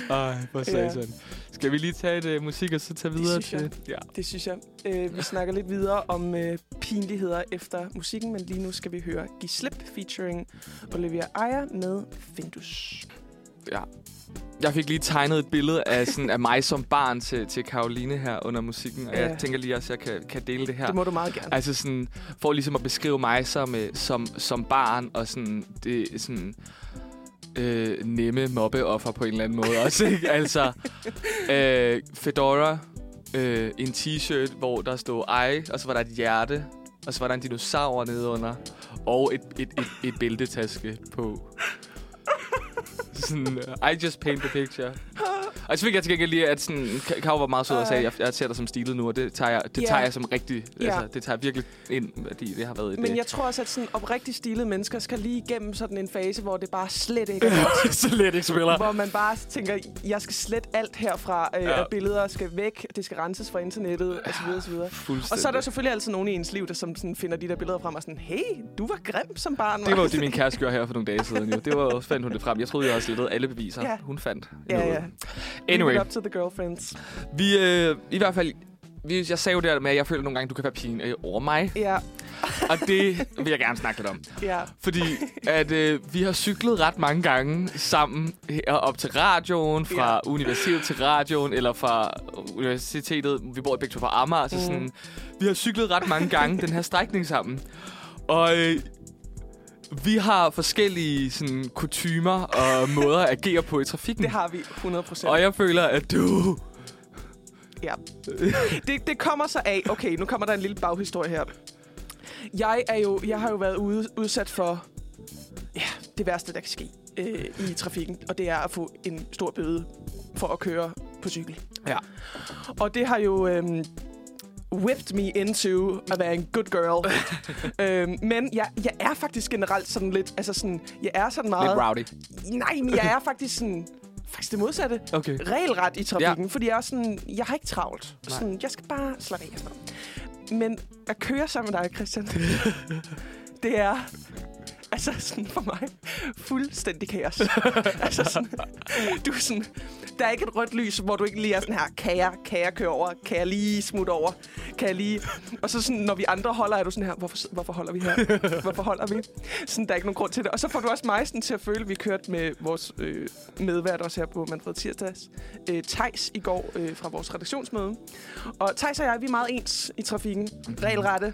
Ej, hvor Ja. satan. Skal vi lige tage et uh, musik, og så tage videre jeg. til... Ja. det synes jeg. Øh, vi snakker lidt videre om øh, pinligheder efter musikken, men lige nu skal vi høre Giv Slip featuring Olivia Aya med Findus. Ja. Jeg fik lige tegnet et billede af, sådan, af mig som barn til, til Karoline her under musikken, og Ja. jeg tænker lige også, at jeg kan, kan dele det her. Det må du meget gerne. Altså sådan, for ligesom at beskrive mig som, øh, som, som barn, og sådan, det sådan, øh, nemme mobbeoffer på en eller anden måde også, ikke? Altså, øh, Fedora, øh, en t-shirt, hvor der stod ej, og så var der et hjerte, og så var der en dinosaur nedenunder, og et, et, et, et bæltetaske på. Sådan, uh, I just paint the picture. Og så fik jeg til gengæld lige, at sådan, Ka- Kav var meget sød og sagde, at jeg, jeg ser dig som stilet nu, og det tager jeg, det Ja. tager jeg som rigtig, Ja. altså, det tager virkelig ind, fordi det har været et... Men øh, jeg tror også, at sådan oprigtigt stilede mennesker skal lige igennem sådan en fase, hvor det bare slet ikke er godt. så let ikke spiller. hvor man bare tænker, jeg skal slet alt herfra, øh, Ja. ja. at billeder skal væk, det skal renses fra internettet, osv. osv. Og så er der selvfølgelig altid nogen i ens liv, der som sådan finder de der billeder frem og sådan, hey, du var grim som barn. Det var jo det, min kæreste gjorde her for nogle dage siden. Jo. Det var fandt hun det frem. Jeg troede, jeg havde slettet alle beviser. Ja. Hun fandt Ja, noget. ja. Anyway, up to the girlfriends. vi, øh, i hvert fald... Vi, jeg sagde jo der med, at jeg føler nogle gange, du kan være pin øh, over mig. Ja, Og det vil jeg gerne snakke lidt om. Ja. Fordi at øh, vi har cyklet ret mange gange sammen her op til radioen, fra Ja. universitetet til radioen, eller fra universitetet. Vi bor begge to på Amager, så Mm. sådan, vi har cyklet ret mange gange den her strækning sammen. Og øh, vi har forskellige sådan, kutymer og måder at agere på i trafikken. Det har vi 100 procent. Og jeg føler, at du... Ja. Det, det kommer så af... Okay, nu kommer der en lille baghistorie her. Jeg, er jo, jeg har jo været ude, udsat for ja, det værste, der kan ske øh, i trafikken, og det er at få en stor bøde for at køre på cykel. Ja. Og det har jo øhm, whipped me into at være en good girl. øhm, men jeg, jeg er faktisk generelt sådan lidt... Altså sådan, jeg er sådan meget... Lidt rowdy. Nej, men jeg er faktisk sådan... Faktisk det modsatte Okay. regelret i trafikken, ja. fordi jeg er sådan, jeg har ikke travlt. Nej. Sådan, jeg skal bare slappe af. Men at køre sammen med dig, Christian, det er altså sådan for mig fuldstændig kaos. altså sådan, du er sådan, der er ikke et rødt lys, hvor du ikke lige er sådan her, kan jeg, kan jeg køre over? Kan jeg lige smutte over? Kan jeg lige... Og så sådan, når vi andre holder, er du sådan her, hvorfor, hvorfor holder vi her? Hvorfor holder vi? Sådan, der er ikke nogen grund til det. Og så får du også mig sådan til at føle, at vi kørte med vores øh, medvært også her på Manfred Tirsdags. Øh, Tejs i går øh, fra vores redaktionsmøde. Og Tejs og jeg, vi er meget ens i trafikken. Regelrette,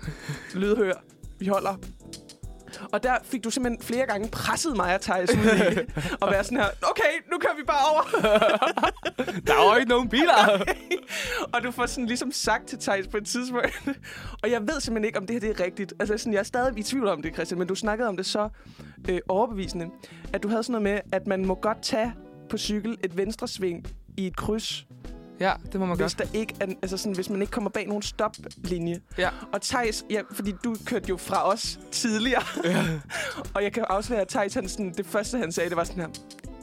lydhør, vi holder. Og der fik du simpelthen flere gange presset mig og Thijs ud i at være sådan her, okay, nu kører vi bare over. Der er jo ikke nogen biler. og du får sådan ligesom sagt til Thijs på et tidspunkt, og jeg ved simpelthen ikke, om det her det er rigtigt. Altså sådan, jeg er stadig i tvivl om det, Christian, men du snakkede om det så øh, overbevisende, at du havde sådan noget med, at man må godt tage på cykel et venstresving i et kryds, ja, det må man hvis, godt. der ikke er, altså sådan, hvis man ikke kommer bag nogen stoplinje. Ja. Og Thijs, ja, fordi du kørte jo fra os tidligere, Ja. og jeg kan afsløre, at Thijs, han sådan, det første, han sagde, det var sådan her,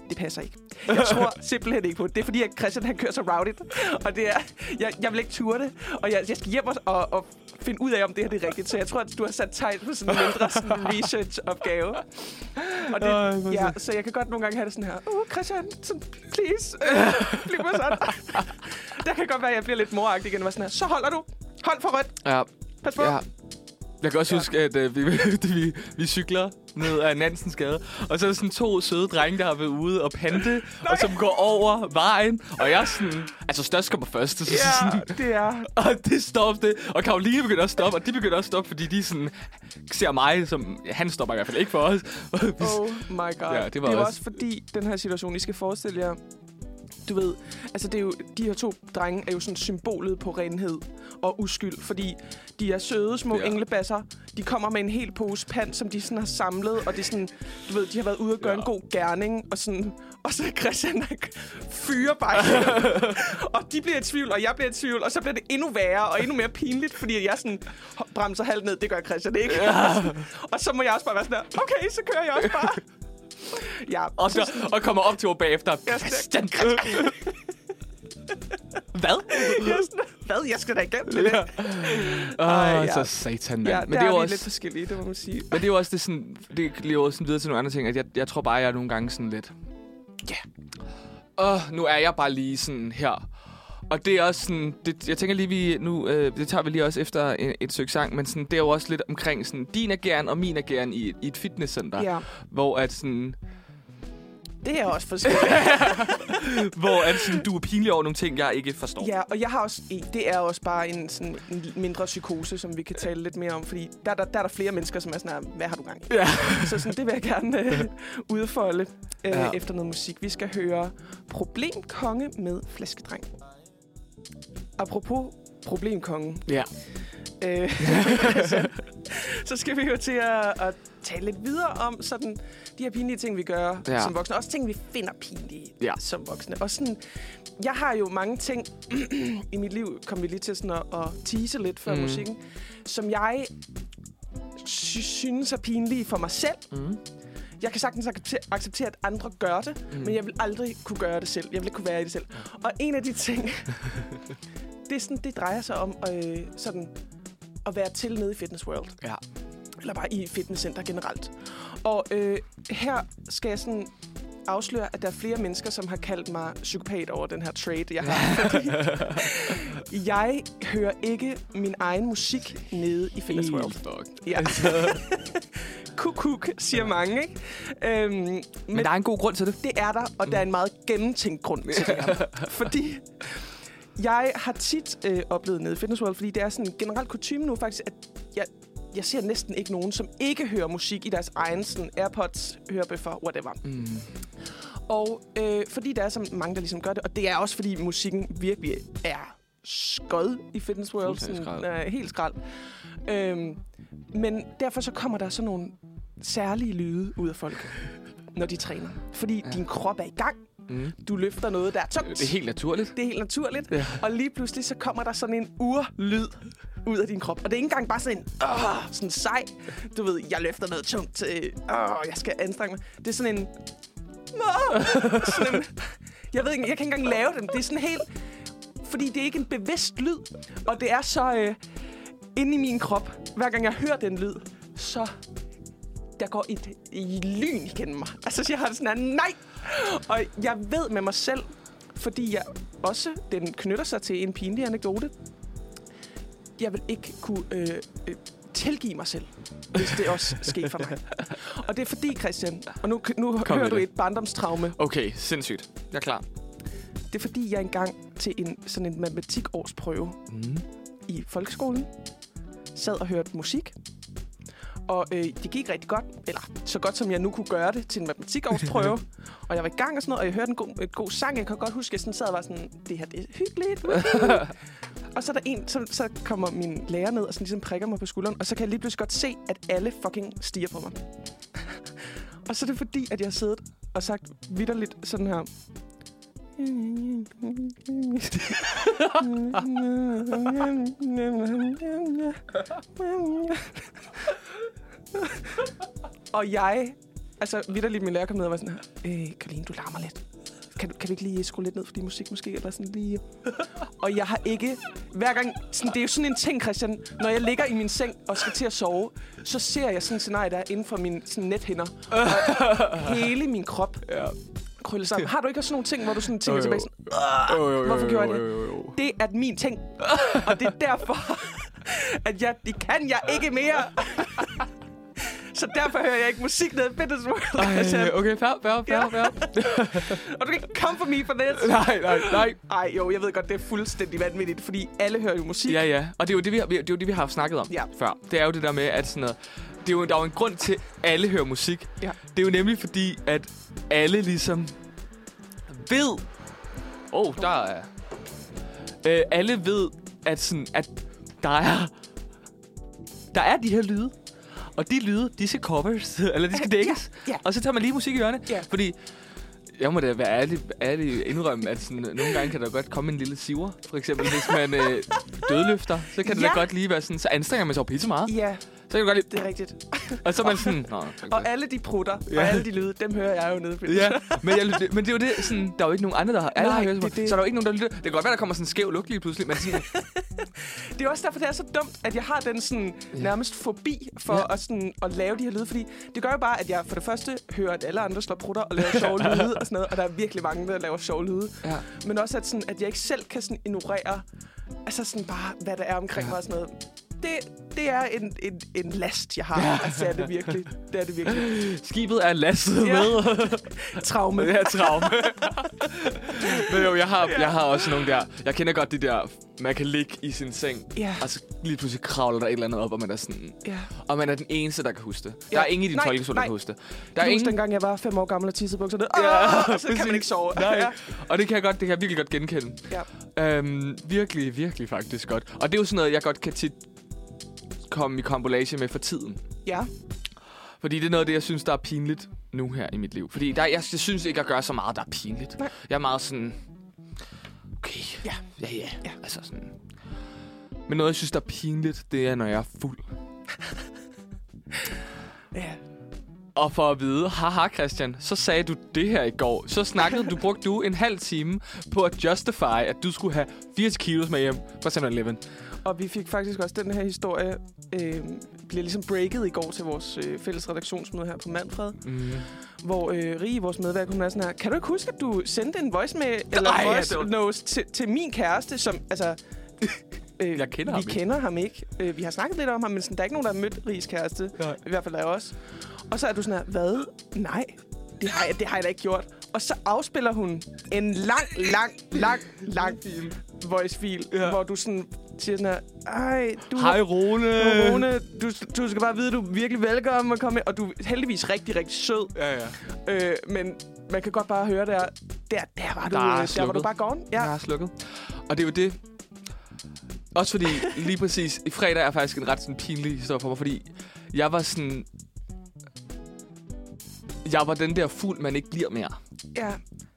det passer ikke. Jeg tror simpelthen ikke på det. Det er fordi, at Christian han kører så rowdigt. Og det er, jeg, jeg vil ikke ture det. Og jeg, jeg skal hjem og, og, og finde ud af, om det her det er rigtigt. Så jeg tror, at du har sat Thijs på sådan en mindre sådan research-opgave. Og det, hvor ja, så jeg kan godt nogle gange have det sådan her. Uh, Christian, sådan, please, øh, bliv mig sådan. Der kan godt være, at jeg bliver lidt moragtig igen. Og sådan her, så holder du. Hold for rødt. Ja, Pas på. ja. Jeg kan også Ja. huske, at øh, vi, vi, vi cykler ned ad Nansens Gade, og så er der sådan to søde drenge, der har været ude og pante, og som går over vejen, og jeg er sådan... Altså, størst kommer først, så Ja, sådan, det er... og det stopper det. Og Karoline begynder at stoppe, og de begynder at stoppe, fordi de sådan ser mig som... Han stopper i hvert fald ikke for os. Oh my god. Ja, det var det er også- også fordi, den her situation, I skal forestille jer, du ved, altså det er jo, de her to drenge er jo sådan symbolet på renhed og uskyld, fordi de er søde små Ja. englebasser. De kommer med en hel pose pant, som de sådan har samlet, og det er sådan, du ved, de har været ude og gøre Ja. en god gerning, og sådan, og så Christian der fyrer bare og de bliver i tvivl, og jeg bliver i tvivl, og så bliver det endnu værre og endnu mere pinligt, fordi jeg sådan bremser halvt ned. Det gør Christian ikke. Ja. og så må jeg også bare være sådan der, okay, så kører jeg også bare. ja, Og, så, og kommer op til mig bagefter. Christian. Hvad? jeg sådan, hvad? Jeg skal da igennem det. Ja. Åh, ja. så satan, mand. Ja, Men det er jo også... lidt forskellige, det må man sige. Men det er jo også det sådan, det lever sådan videre til nogle andre ting, at jeg, jeg tror bare, jeg er nogle gange sådan lidt, ja, åh, nu er jeg bare lige sådan her. Og det er også sådan, det, jeg tænker lige, vi nu, øh, det tager vi lige også efter et, et stykke sang, men sådan, det er jo også lidt omkring sådan, din ageren og min ageren i, et- i et fitnesscenter, Ja, hvor at sådan, det er også forskelligt. hvor at sådan, du er pinlig over nogle ting, jeg ikke forstår. ja, og jeg har også, det er også bare en, sådan, en mindre psykose, som vi kan tale lidt mere om, fordi der, der, der er der flere mennesker, som er sådan her, hvad har du gang i? Ja. Så sådan, det vil jeg gerne øh, udfolde øh, Ja. efter noget musik. Vi skal høre Problemkonge med Flæskedreng. Apropos Problemkongen, Ja. øh, så, så skal vi jo til at, at tale lidt videre om sådan, de her pinlige ting, vi gør Ja. som voksne. Også ting, vi finder pinlige Ja. som voksne. Og sådan, jeg har jo mange ting i mit liv, kom vi lige til sådan at, at tease lidt før Mm. musikken, som jeg sy- synes er pinlige for mig selv. Mm. Jeg kan sagtens acceptere, acceptere at andre gør det, Mm. men jeg vil aldrig kunne gøre det selv. Jeg vil ikke kunne være i det selv. Og en af de ting, det, er sådan, det drejer sig om øh, sådan, at være til nede i Fitness World. Ja. Eller bare i fitnesscenter generelt. Og øh, her skal jeg sådan afsløre, at der er flere mennesker, som har kaldt mig psykopat over den her trade, jeg har. Fordi, Jeg hører ikke min egen musik nede i Fitness World. fuck. Ja. Kuk-kuk, siger mange, ikke? Øhm, men, Men der er en god grund til det. det er der, og der er en meget gennemtænkt grund til det her. fordi jeg har tit øh, oplevet nede i Fitness World, fordi det er sådan en generelt kutume nu faktisk, at jeg, jeg ser næsten ikke nogen, som ikke hører musik i deres egen sådan, AirPods, hørebøffer, whatever. Mm. Og øh, fordi der er så mange, der ligesom gør det, og det er også fordi musikken virkelig er skød i Fitness World. Skrald. øh, helt skrald. Øhm, men derfor så kommer der sådan nogle særlige lyde ud af folk, når de træner. Fordi Ja. din krop er i gang. Mm. Du løfter noget, der er tungt. Det er helt naturligt. det er helt naturligt. Ja. Og lige pludselig så kommer der sådan en urlyd ud af din krop. Og det er ikke engang bare sådan en, åh, sådan sej. Du ved, jeg løfter noget tungt til, åh, jeg skal anstrenge mig. Det er sådan en, små. sådan jeg ved ikke, jeg kan ikke engang lave den. Det er sådan helt, fordi det er ikke en bevidst lyd. Og det er så øh, inde i min krop, hver gang jeg hører den lyd, så der går et, et lyn igennem mig. Altså, jeg har sådan en nej! Og jeg ved med mig selv, fordi jeg også, den knytter sig til en pinlig anekdote. Jeg vil ikke kunne øh, øh, tilgive mig selv, hvis det også sker for mig. Og det er fordi, Christian, og nu, nu Kom hører du det. et barndomstraume. Okay, sindssygt. Jeg er klar. Det er fordi, jeg engang til en sådan en matematikårsprøve Mm. i folkeskolen sad og hørte musik. Og øh, det gik rigtig godt, eller så godt som jeg nu kunne gøre det til en matematikårsprøve. og jeg var i gang og sådan noget, og jeg hørte en god, et god sang. Jeg kan godt huske, at jeg sådan sad og var sådan, det her det er hyggeligt. og så er der en, så, så kommer min lærer ned og sådan ligesom prikker mig på skulderen. Og så kan jeg lige pludselig godt se, at alle fucking stiger på mig. og så er det fordi, at jeg har siddet og sagt vidderligt sådan her. og jeg, altså vidderligt min lærer kom ned og var sådan her, øh, Karoline, du larmer lidt. Kan, kan vi ikke lige skrue lidt ned for din musik måske? Eller sådan lige... og jeg har ikke... Hver gang... Sådan, det er jo sådan en ting, Christian. Når jeg ligger i min seng og skal til at sove, så ser jeg sådan en scenarie, der er inden for mine sådan nethinder. Og hele min krop Ja. krøller sammen. Har du ikke også sådan nogle ting, hvor du sådan tænker Jo, jo. tilbage sådan, Jo, jo, jo, Hvorfor jo, gjorde jo, jeg det? det er min ting. og det er derfor, at jeg, det kan jeg ikke mere. Så derfor hører jeg ikke musik ned i Fitness World. Ej, okay, fair, fair, fair, fair. Og du kan ikke komme for me for this. nej, nej, nej. Ej, jo, jeg ved godt, det er fuldstændig vanvittigt, fordi alle hører jo musik. Ja, ja. Og det er jo det, vi har, det er jo det, vi har snakket om Ja. før. Det er jo det der med, at sådan noget, det er jo, der er jo en grund til, at alle hører musik. Ja. Det er jo nemlig fordi, at alle ligesom ved... Åh, oh, der er... Øh, alle ved, at, sådan, at der er... Der er de her lyde. Og de lyde, de skal covers, eller de skal Ja, dækkes. ja. Og så tager man lige musik i ørerne. Ja. Fordi jeg må da være ærlig, ærlig indrømme, at sådan, nogle gange kan der godt komme en lille siver. For eksempel, hvis man øh, dødløfter, så kan det Ja. da godt lige være sådan, så anstrenger man sig jo pisse meget. Ja, Så kan det godt lige, det er rigtigt. og så er man sådan, Nå, Og alle de prutter, Ja. og alle de lyde, dem hører jeg jo nede Ja, men, jeg, men det er jo det, sådan, der er jo ikke nogen andre, der har, alle Nej, har hørt det det, så er der jo ikke nogen, der lytter. Det kan godt være, der kommer sådan en skæv lugt lige pludselig, men sådan, Det er også derfor, det er så dumt, at jeg har den sådan Ja. nærmest fobi for ja. at, sådan, at lave de her lyde. Fordi det gør jo bare, at jeg for det første hører, at alle andre slår prutter og laver sjove lyde og sådan noget. Og der er virkelig mange, der laver sjove lyde. ja. Men også, at, sådan, at jeg ikke selv kan sådan ignorere, altså sådan bare, hvad der er omkring Ja. mig og sådan noget. Det, det er en, en, en last, jeg har. Ja. Altså, det er det virkelig. Det er det virkelig. Skibet er lastet Ja. med. Traume. Det er traume. Men jo, jeg har, jeg har også nogle der... Jeg kender godt de der... Man kan ligge i sin seng, Ja, og så lige pludselig kravler der et eller andet op, og man er sådan... ja. Og man er den eneste, der kan huske det. Der Ja. er ingen i din folkeskole, der kan huske det. Der er ingen... dengang jeg var fem år gammel og tissede bukserne. Ja, Ja, så kan man ikke sove. Nej. Ja. Og det kan jeg godt, det kan jeg virkelig godt genkende. Ja. Øhm, virkelig, virkelig faktisk godt. Og det er jo sådan noget, jeg godt kan tit komme i kombolage med for tiden. ja. Fordi det er noget af det, jeg synes, der er pinligt nu her i mit liv. Fordi der, jeg, jeg synes ikke, jeg gør så meget, der er pinligt. Nej. Jeg er meget sådan... Okay, Ja. ja, ja. Ja. Altså sådan... Men noget, jeg synes, der er pinligt, det er, når jeg er fuld. ja. Og for at vide, haha Christian, så sagde du det her i går. Så snakkede du, brugte du en halv time på at justify, at du skulle have 80 kilos med hjem fra 7-Eleven. Og vi fik faktisk også den her historie, øh, bliver ligesom breaket i går til vores øh, fælles redaktionsmøde her på Manfred, Mm. hvor øh, Rie, vores medværk, hun er sådan her, kan du ikke huske, at du sendte en voice med, eller Ej, voice det var- note til, til min kæreste, som, altså, Øh, Jeg kender vi ham ikke. kender ham ikke. Øh, vi har snakket lidt om ham, men sådan, der er ikke nogen, der har mødt Ries kæreste. Nej. I hvert fald af os. Og så er du sådan her, hvad? Nej, det har jeg, det har jeg da ikke gjort. Og så afspiller hun en lang, lang, lang, lang voice-fil, Ja. ja. hvor du sådan siger sådan her, ej, du Hej, Rune. Rune, du, du skal bare vide, du er virkelig velkommen at komme med. Og du er heldigvis rigtig, rigtig sød. Ja, ja. Øh, men man kan godt bare høre der, der, der var du, Der er der var du bare gone. Ja. Jeg har slukket. Og det er jo det. Også fordi, lige præcis, i fredag er faktisk en ret sådan, pinlig historie for mig, fordi jeg var sådan... Jeg var den der fuld, man ikke bliver mere. ja.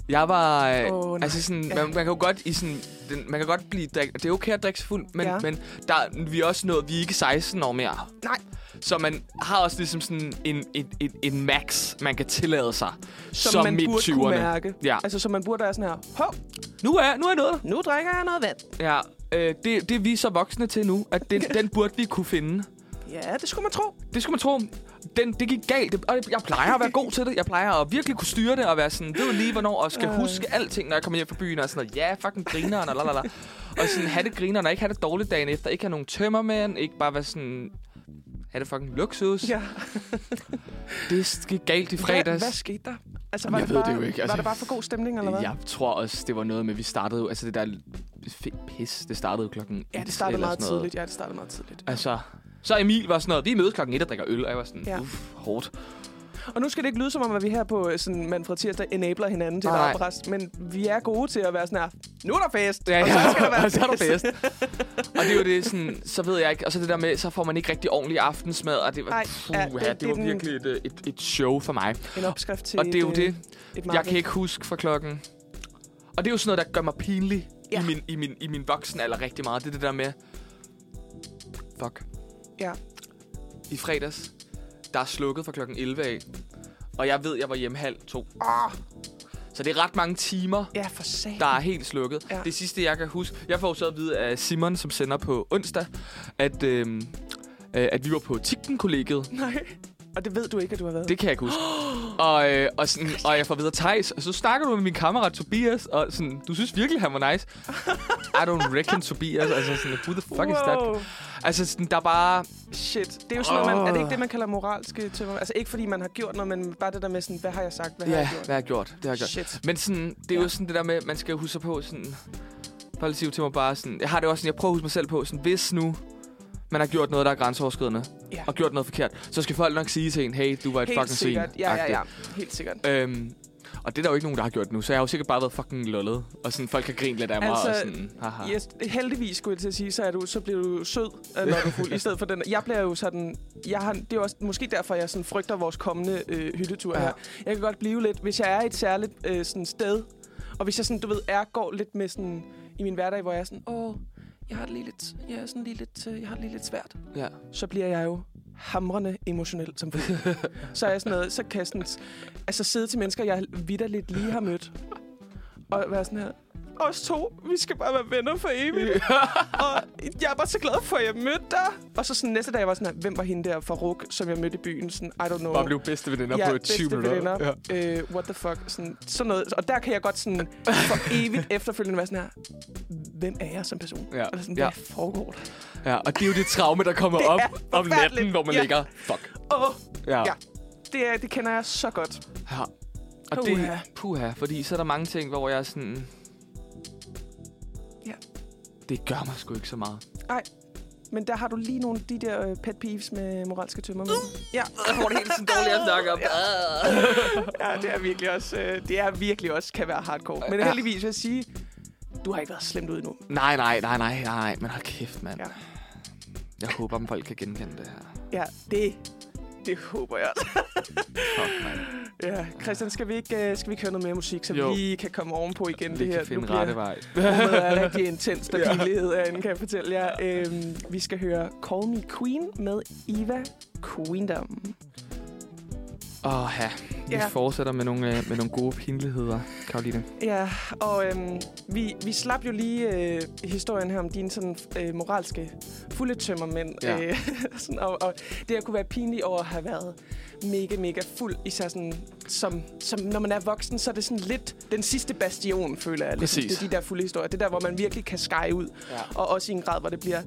Jeg var... Øh, nej. altså sådan, man, man kan jo godt i sådan... Den, man kan godt blive... Drik, det er okay at drikke sig fuld, men, Ja. men der, vi er også nået... Vi er ikke 16 år mere. Nej. Så man har også ligesom sådan en, en, en, en max, man kan tillade sig. Som, som man midt burde 20'erne. kunne mærke. Ja. Altså, så man burde være sådan her, hov, Nu er, nu er jeg der. nu drikker jeg noget vand. Ja, øh, det, det er vi så voksne til nu, at den, den burde vi kunne finde. Ja, det skulle man tro. Det skulle man tro. Den, det gik galt, Det- og jeg plejer at være god til det. Jeg plejer at virkelig kunne styre det og være sådan, ved lige hvornår, og skal Øh. huske alting, når jeg kommer hjem fra byen, og sådan noget, ja, fucking grineren, og lalala. Og sådan, have det grineren, og ikke have det dårligt dagen efter, ikke have nogen tømmermænd, ikke bare være sådan, have det fucking luksus. Ja. Det gik galt i Hvad, fredags. hvad skete der? Altså, var jeg det ved bare, det jo ikke, altså. Var det bare for god stemning, eller hvad? Jeg tror også, det var noget med, vi startede altså det der fedt pis, det startede klokken Ja, et det startede meget tidligt. Ja, det startede meget tidligt. Altså, så Emil var sådan noget, vi mødes klokken 1 og drikker øl, og jeg var sådan, Ja. ja. uff, hårdt. Og nu skal det ikke lyde som om, at vi her på øh, sådan Manfred Tirsdag enabler hinanden til et Nej. afpres, men vi er gode til at være sådan her, nu er der fest, Ja, og ja, så skal der være og så er der fest. og det er jo det sådan, så ved jeg ikke, og så det der med, så får man ikke rigtig ordentlig aftensmad, og det var, Nej, puh, ja, ja, det- det, det det, var den- virkelig et, øh, et, et show for mig. En opskrift til Og det er jo et, det, øh, et jeg kan ikke huske fra klokken. Og det er jo sådan noget, der gør mig pinlig Ja. i, min, i, min, i min voksen alder rigtig meget. Det er det der med, fuck, Ja. i fredags, der er slukket fra klokken 11 af, og jeg ved, jeg var hjemme halv to. Åh, Så det er ret mange timer, ja, for satan. der er helt slukket. Ja. Ja. Det sidste, jeg kan huske... Jeg får så at vide af Simon, som sender på onsdag, at, øhm, øh, at vi var på Tigten-kollegiet. Nej. Og det ved du ikke, at du har været. Det kan jeg ikke huske. og, øh, og, sådan, og jeg får videre Thijs, og så snakker du med min kammerat Tobias, og sådan, du synes virkelig, han var nice. I don't reckon Tobias. Altså sådan, who the fuck is that? Wow. Altså sådan, der er bare... Shit. Det er jo sådan noget, man, er det ikke det, man kalder moralske tømmer? Altså ikke fordi man har gjort noget, men bare det der med sådan, hvad har jeg sagt, hvad har Ja, jeg gjort? hvad har jeg gjort? Det har jeg gjort. Shit. Men sådan, det er Ja. jo sådan det der med, man skal huske på sådan... Bare lige til mig bare sådan... Jeg har det også sådan, jeg prøver at huske mig selv på sådan, hvis nu man har gjort noget, der er grænseoverskridende, Ja. og gjort noget forkert, så skal folk nok sige til en, hey, du var et Helt fucking svin. sikkert. Ja, ja, ja. Helt sikkert. Øhm, og det er der jo ikke nogen, der har gjort nu, så jeg har jo sikkert bare været fucking lullet. Og sådan, folk har grint lidt af mig, Altså, og sådan, haha. Yes, heldigvis skulle jeg til at sige, så, er du, så bliver du sød, øh, når du er fuld, i stedet for den. Jeg bliver jo sådan, jeg har, det er også måske derfor, jeg sådan frygter vores kommende øh, hyttetur Ja. her. Jeg kan godt blive lidt, hvis jeg er et særligt øh, sådan sted, og hvis jeg sådan, du ved, er, går lidt med sådan, i min hverdag, hvor jeg er sådan, åh, jeg har det lige lidt, jeg er sådan lige lidt, øh, jeg har det lige lidt svært, Ja. så bliver jeg jo hamrende emotionel som så er jeg sådan noget, så kan jeg sådan, altså sidde til mennesker, jeg vidderligt lige har mødt, og være sådan her, os to, vi skal bare være venner for evigt. og jeg er bare så glad for, at jeg mødte dig. Og så sådan næste dag var sådan hvem var hende der fra RUK, som jeg mødte i byen? Sådan, I don't know. Bare blev bedste veninder ja, på 20 bedste minutter. Ja. Øh, what the fuck? Sådan, sådan noget. Og der kan jeg godt sådan for evigt efterfølgende være sådan her, hvem er jeg som person? Ja. Eller sådan, Ja. hvad foregår der? ja. Og det er jo det traume, der kommer Det op om natten, hvor man Ja. ligger, fuck. Åh, Ja. Ja. det, er, det kender jeg så godt. ja. Og det, Puha. puha, fordi så er der mange ting, hvor jeg er sådan... Det gør mig sgu ikke så meget. Men der har du lige nogle af de der øh, pet peeves med moralske tømmer. med. Ja. Jeg får det helt sådan dårligt at snakke om. ja, det er virkelig også, øh, det er virkelig også kan være hardcore. Men Ja. heldigvis vil jeg sige, du har ikke været slemt ud endnu. Nej, nej, nej, nej, nej, men hold kæft, mand. Ja. Jeg håber, at folk kan genkende det her. Ja, det, det håber jeg. Ja, Christian, skal vi ikke, øh, skal vi ikke høre noget mere musik, så Jo. vi lige kan komme ovenpå igen Vi det her? kan finde rette vej. rummet er rigtig intens stabilhed herinde, kan jeg fortælle jer. Øhm, vi skal høre Call Me Queen med Eva Queendom. Åh, ja. Vi Ja. fortsætter med nogle, øh, med nogle gode pinligheder, Karoline. Ja, og øhm, vi, vi slap jo lige øh, historien her om dine sådan, øh, moralske fulde tømmermænd. Ja. Øh, sådan, og, og det at kunne være pinlig over at have været mega, mega fuld. Især sådan, som, som når man er voksen, så er det sådan lidt den sidste bastion, føler jeg. Lidt. Præcis. Det er de der fulde historier. Det er der, hvor man virkelig kan skære ud. Ja. Og også i en grad, hvor det bliver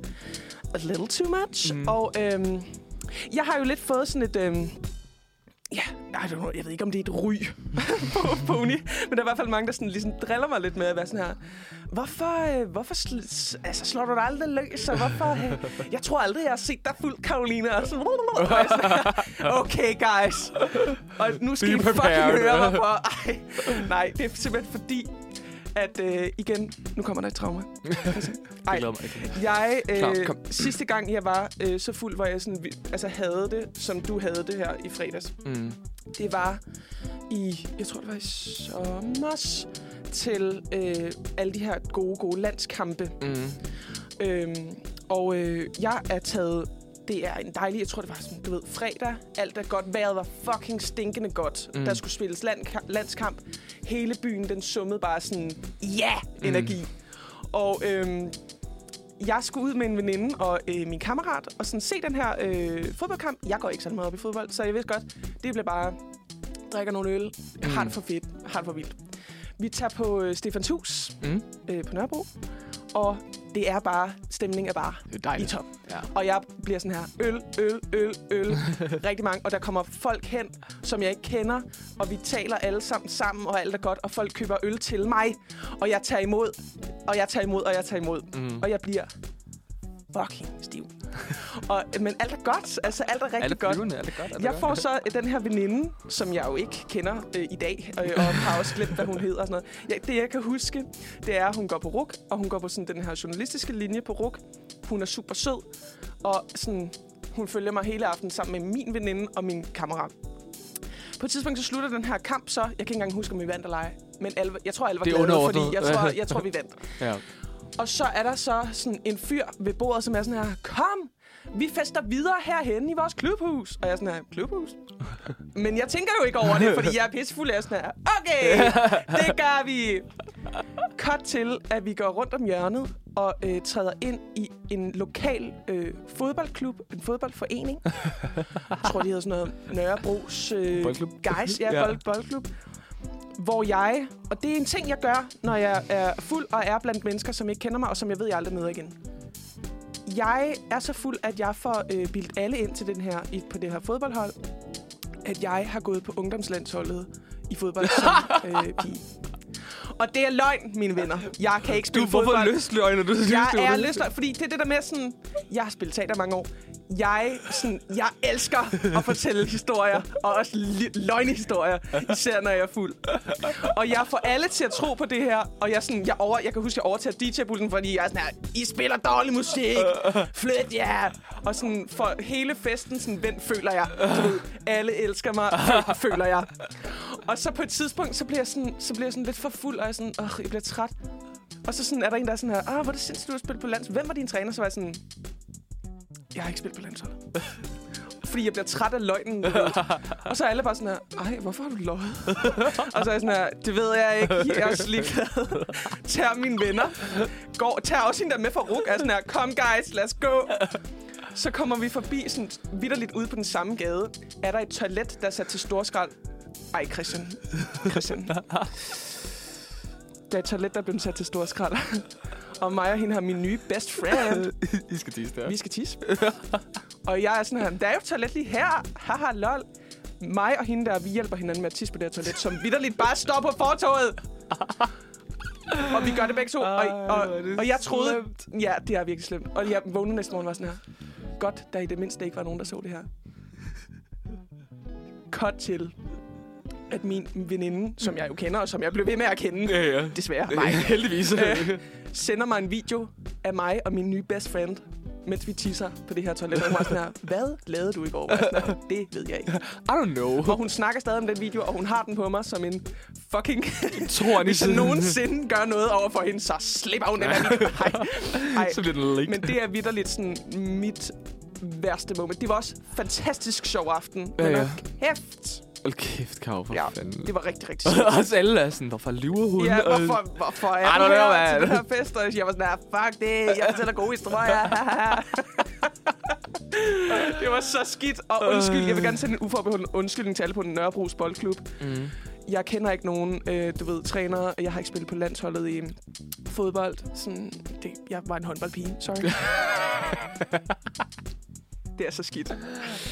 a little too much. Mm. Og øhm, jeg har jo lidt fået sådan et... Øhm, Ja, I don't know, jeg ved ikke, om det er et ry på, på uni. Men der er i hvert fald mange, der sådan, ligesom driller mig lidt med at være sådan her. Hvorfor, øh, hvorfor sl- altså, slår du dig aldrig løs? Og hvorfor, øh, jeg tror aldrig, jeg har set dig fuld, Karoline. Og sådan, og sådan her, okay, guys. Og nu skal I fucking høre mig for... Ej, nej, det er simpelthen fordi, at øh, igen, nu kommer der et trauma. Jeg ikke. Jeg, Klar, øh, kom. sidste gang jeg var øh, så fuld, hvor jeg sådan, altså havde det, som du havde det her i fredags. Mm. Det var i, jeg tror det var i sommer, til øh, alle de her gode, gode landskampe. Mm. Øhm, og øh, jeg er taget, det er en dejlig, jeg tror det var sådan, du ved, fredag, alt er godt, vejret var fucking stinkende godt. Mm. Mm. Der skulle spilles land, landskamp. Hele byen, den summede bare sådan, ja, Mm. energi. Og øhm, jeg skulle ud med en veninde og øh, min kammerat og sådan se den her øh, fodboldkamp. Jeg går ikke så meget op i fodbold, så jeg vidste godt, det bliver bare drikker nogle øl, Mm. har det for fedt, har det for vildt. Vi tager på øh, Stefans Hus Mm. øh, på Nørrebro, og det er bare, stemningen er bare Det er i top. Ja. Og jeg bliver sådan her, øl, øl, øl, øl, rigtig mange. Og der kommer folk hen, som jeg ikke kender, og vi taler alle sammen sammen, og alt er godt, og folk køber øl til mig, og jeg tager imod, og jeg tager imod, og jeg tager imod. Mm. Og jeg bliver fucking stiv. og, men alt er godt, altså alt er rigtig Er det godt. flyvende? Er godt? Er det Jeg får så den her veninde, som jeg jo ikke kender øh, i dag, øh, og har også glemt, hvad hun hedder og sådan noget. Ja, det, jeg kan huske, det er, at hun går på RUK, og hun går på sådan den her journalistiske linje på RUK. Hun er super sød, og sådan, hun følger mig hele aftenen sammen med min veninde og min kammerat. På et tidspunkt så slutter den her kamp så. Jeg kan ikke engang huske, om vi vandt eller ej. Men alle, jeg tror, alle var er underordnet. fordi jeg tror, jeg tror, vi vandt. Ja. Og så er der så sådan en fyr ved bordet, som er sådan her, kom, vi fester videre herhen i vores klubhus. Og jeg er sådan her, klubhus? Men jeg tænker jo ikke over det, fordi jeg er pissefuld. Jeg er sådan her, okay, det gør vi. Cut til, at vi går rundt om hjørnet og øh, træder ind i en lokal øh, fodboldklub, en fodboldforening. Jeg tror, de hedder sådan noget Nørrebros øh, Boldklub. Guys, ja, Ja. Bold, boldklub. Hvor jeg, og det er en ting, jeg gør, når jeg er fuld og er blandt mennesker, som ikke kender mig, og som jeg ved, jeg aldrig møder igen. Jeg er så fuld, at jeg får øh, bildt alle ind til den her, i, på det her fodboldhold, at jeg har gået på ungdomslandsholdet i fodbold som øh, pige. Og det er løgn, mine venner. Jeg kan ikke Du spille får fodbold. for lystløg, når du synes, Jeg det er lyst, fordi det er det der med sådan, jeg har spillet teater mange år. Jeg, sådan, jeg elsker at fortælle historier, og også løgnehistorier, især når jeg er fuld. Og jeg får alle til at tro på det her, og jeg, sådan, jeg, over, jeg kan huske, jeg overtager DJ-bulten, fordi jeg er sådan her, I spiller dårlig musik, flyt jer. Og sådan for hele festen, sådan, hvem føler jeg? Du ved, alle elsker mig, føl- føler jeg. Og så på et tidspunkt, så bliver jeg sådan, så bliver jeg sådan lidt for fuld, og jeg, sådan, Åh, jeg bliver træt. Og så sådan, er der en, der er sådan her, ah, hvor er det sindssygt, du har spillet på lands. Hvem var din træner? Så var jeg sådan, jeg har ikke spillet på landsholdet. Fordi jeg bliver træt af løgnen. Og så er alle bare sådan her, ej, hvorfor har du løjet? og så er jeg sådan her, det ved jeg ikke, jeg er ligeglad. Tager mine venner, går, tager også hende der med fra RUK, er sådan her, kom guys, let's go. Så kommer vi forbi sådan vidderligt ude på den samme gade. Er der et toilet, der er sat til storskrald? Ej, Christian. Christian. Der er et toilet, der er blevet sat til storskrald. Og mig og hende har min nye best friend. I skal tisse der. Vi skal tisse. og jeg er sådan her, der er jo et toilet lige her. Haha, lol. Mig og hende der, vi hjælper hinanden med at tisse på det her toilet, som vidderligt bare står på fortoget. og vi gør det begge to. Og, Ej, og, det og jeg troede... slemt. Ja, det er virkelig slemt. Og jeg vågnede næste morgen og var sådan her. Godt, der i det mindste ikke var nogen, der så det her. Cut til, at min veninde, som jeg jo kender, og som jeg blev ved med at kende, Ja, ja. desværre, mig, heldigvis. Øh, sender mig en video af mig og min nye best friend, mens vi tisser på det her toilet. Og hun var sådan her, hvad lavede du i går? Sådan det ved jeg ikke. I don't know. Og hun snakker stadig om den video, og hun har den på mig som en fucking... Tror Hvis jeg nogensinde gør noget over for hende, så slipper hun den her video. Ej, ej. Så bliver den. Men det er vidderligt sådan mit værste moment. Det var også fantastisk sjov aften. Ja, men ja. kæft, Hold kæft, Karo, for Ja, fanden. Det var rigtig, rigtig skidt. Også alle er sådan, hvorfor lyver hun? Ja, hvorfor, hvorfor er Ej, du her til den her fest? Og jeg var sådan her, fuck det, jeg fortæller gode historier. det var så skidt. Og undskyld, jeg vil gerne sende en uforbeholden undskyldning til alle på den Nørrebros Boldklub. Mm. Jeg kender ikke nogen, øh, du ved, trænere. Jeg har ikke spillet på landsholdet i fodbold. Sådan, det, jeg var en håndboldpige, sorry. det er så skidt.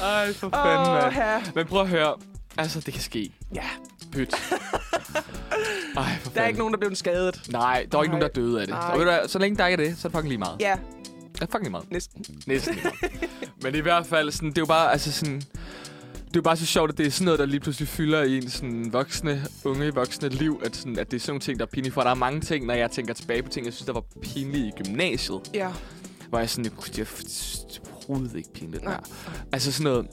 Ej, for fanden, mand. her. Men prøv at høre. Altså, det kan ske. Ja, Pyt. Ej, der er ikke nogen, der blev skadet. Nej, der er ikke nogen, der er døde af det. Nej. Og ved du hvad, så længe der ikke er det, så er det fucking lige meget. Ja, Det er fucking lige meget. næsten. Næsten lige meget. Men i hvert fald, sådan, det er jo bare, altså sådan... Det er jo bare så sjovt, at det er sådan noget, der lige pludselig fylder i en sådan voksne, unge voksne liv, at, sådan, at det er sådan nogle ting, der er pinlige. For der er mange ting, når jeg tænker tilbage på ting, jeg synes, der var pinlige i gymnasiet. Ja. Hvor jeg sådan, jeg, jeg, jeg, det er overhovedet ikke pinligt. Nej. Nej. Altså sådan noget,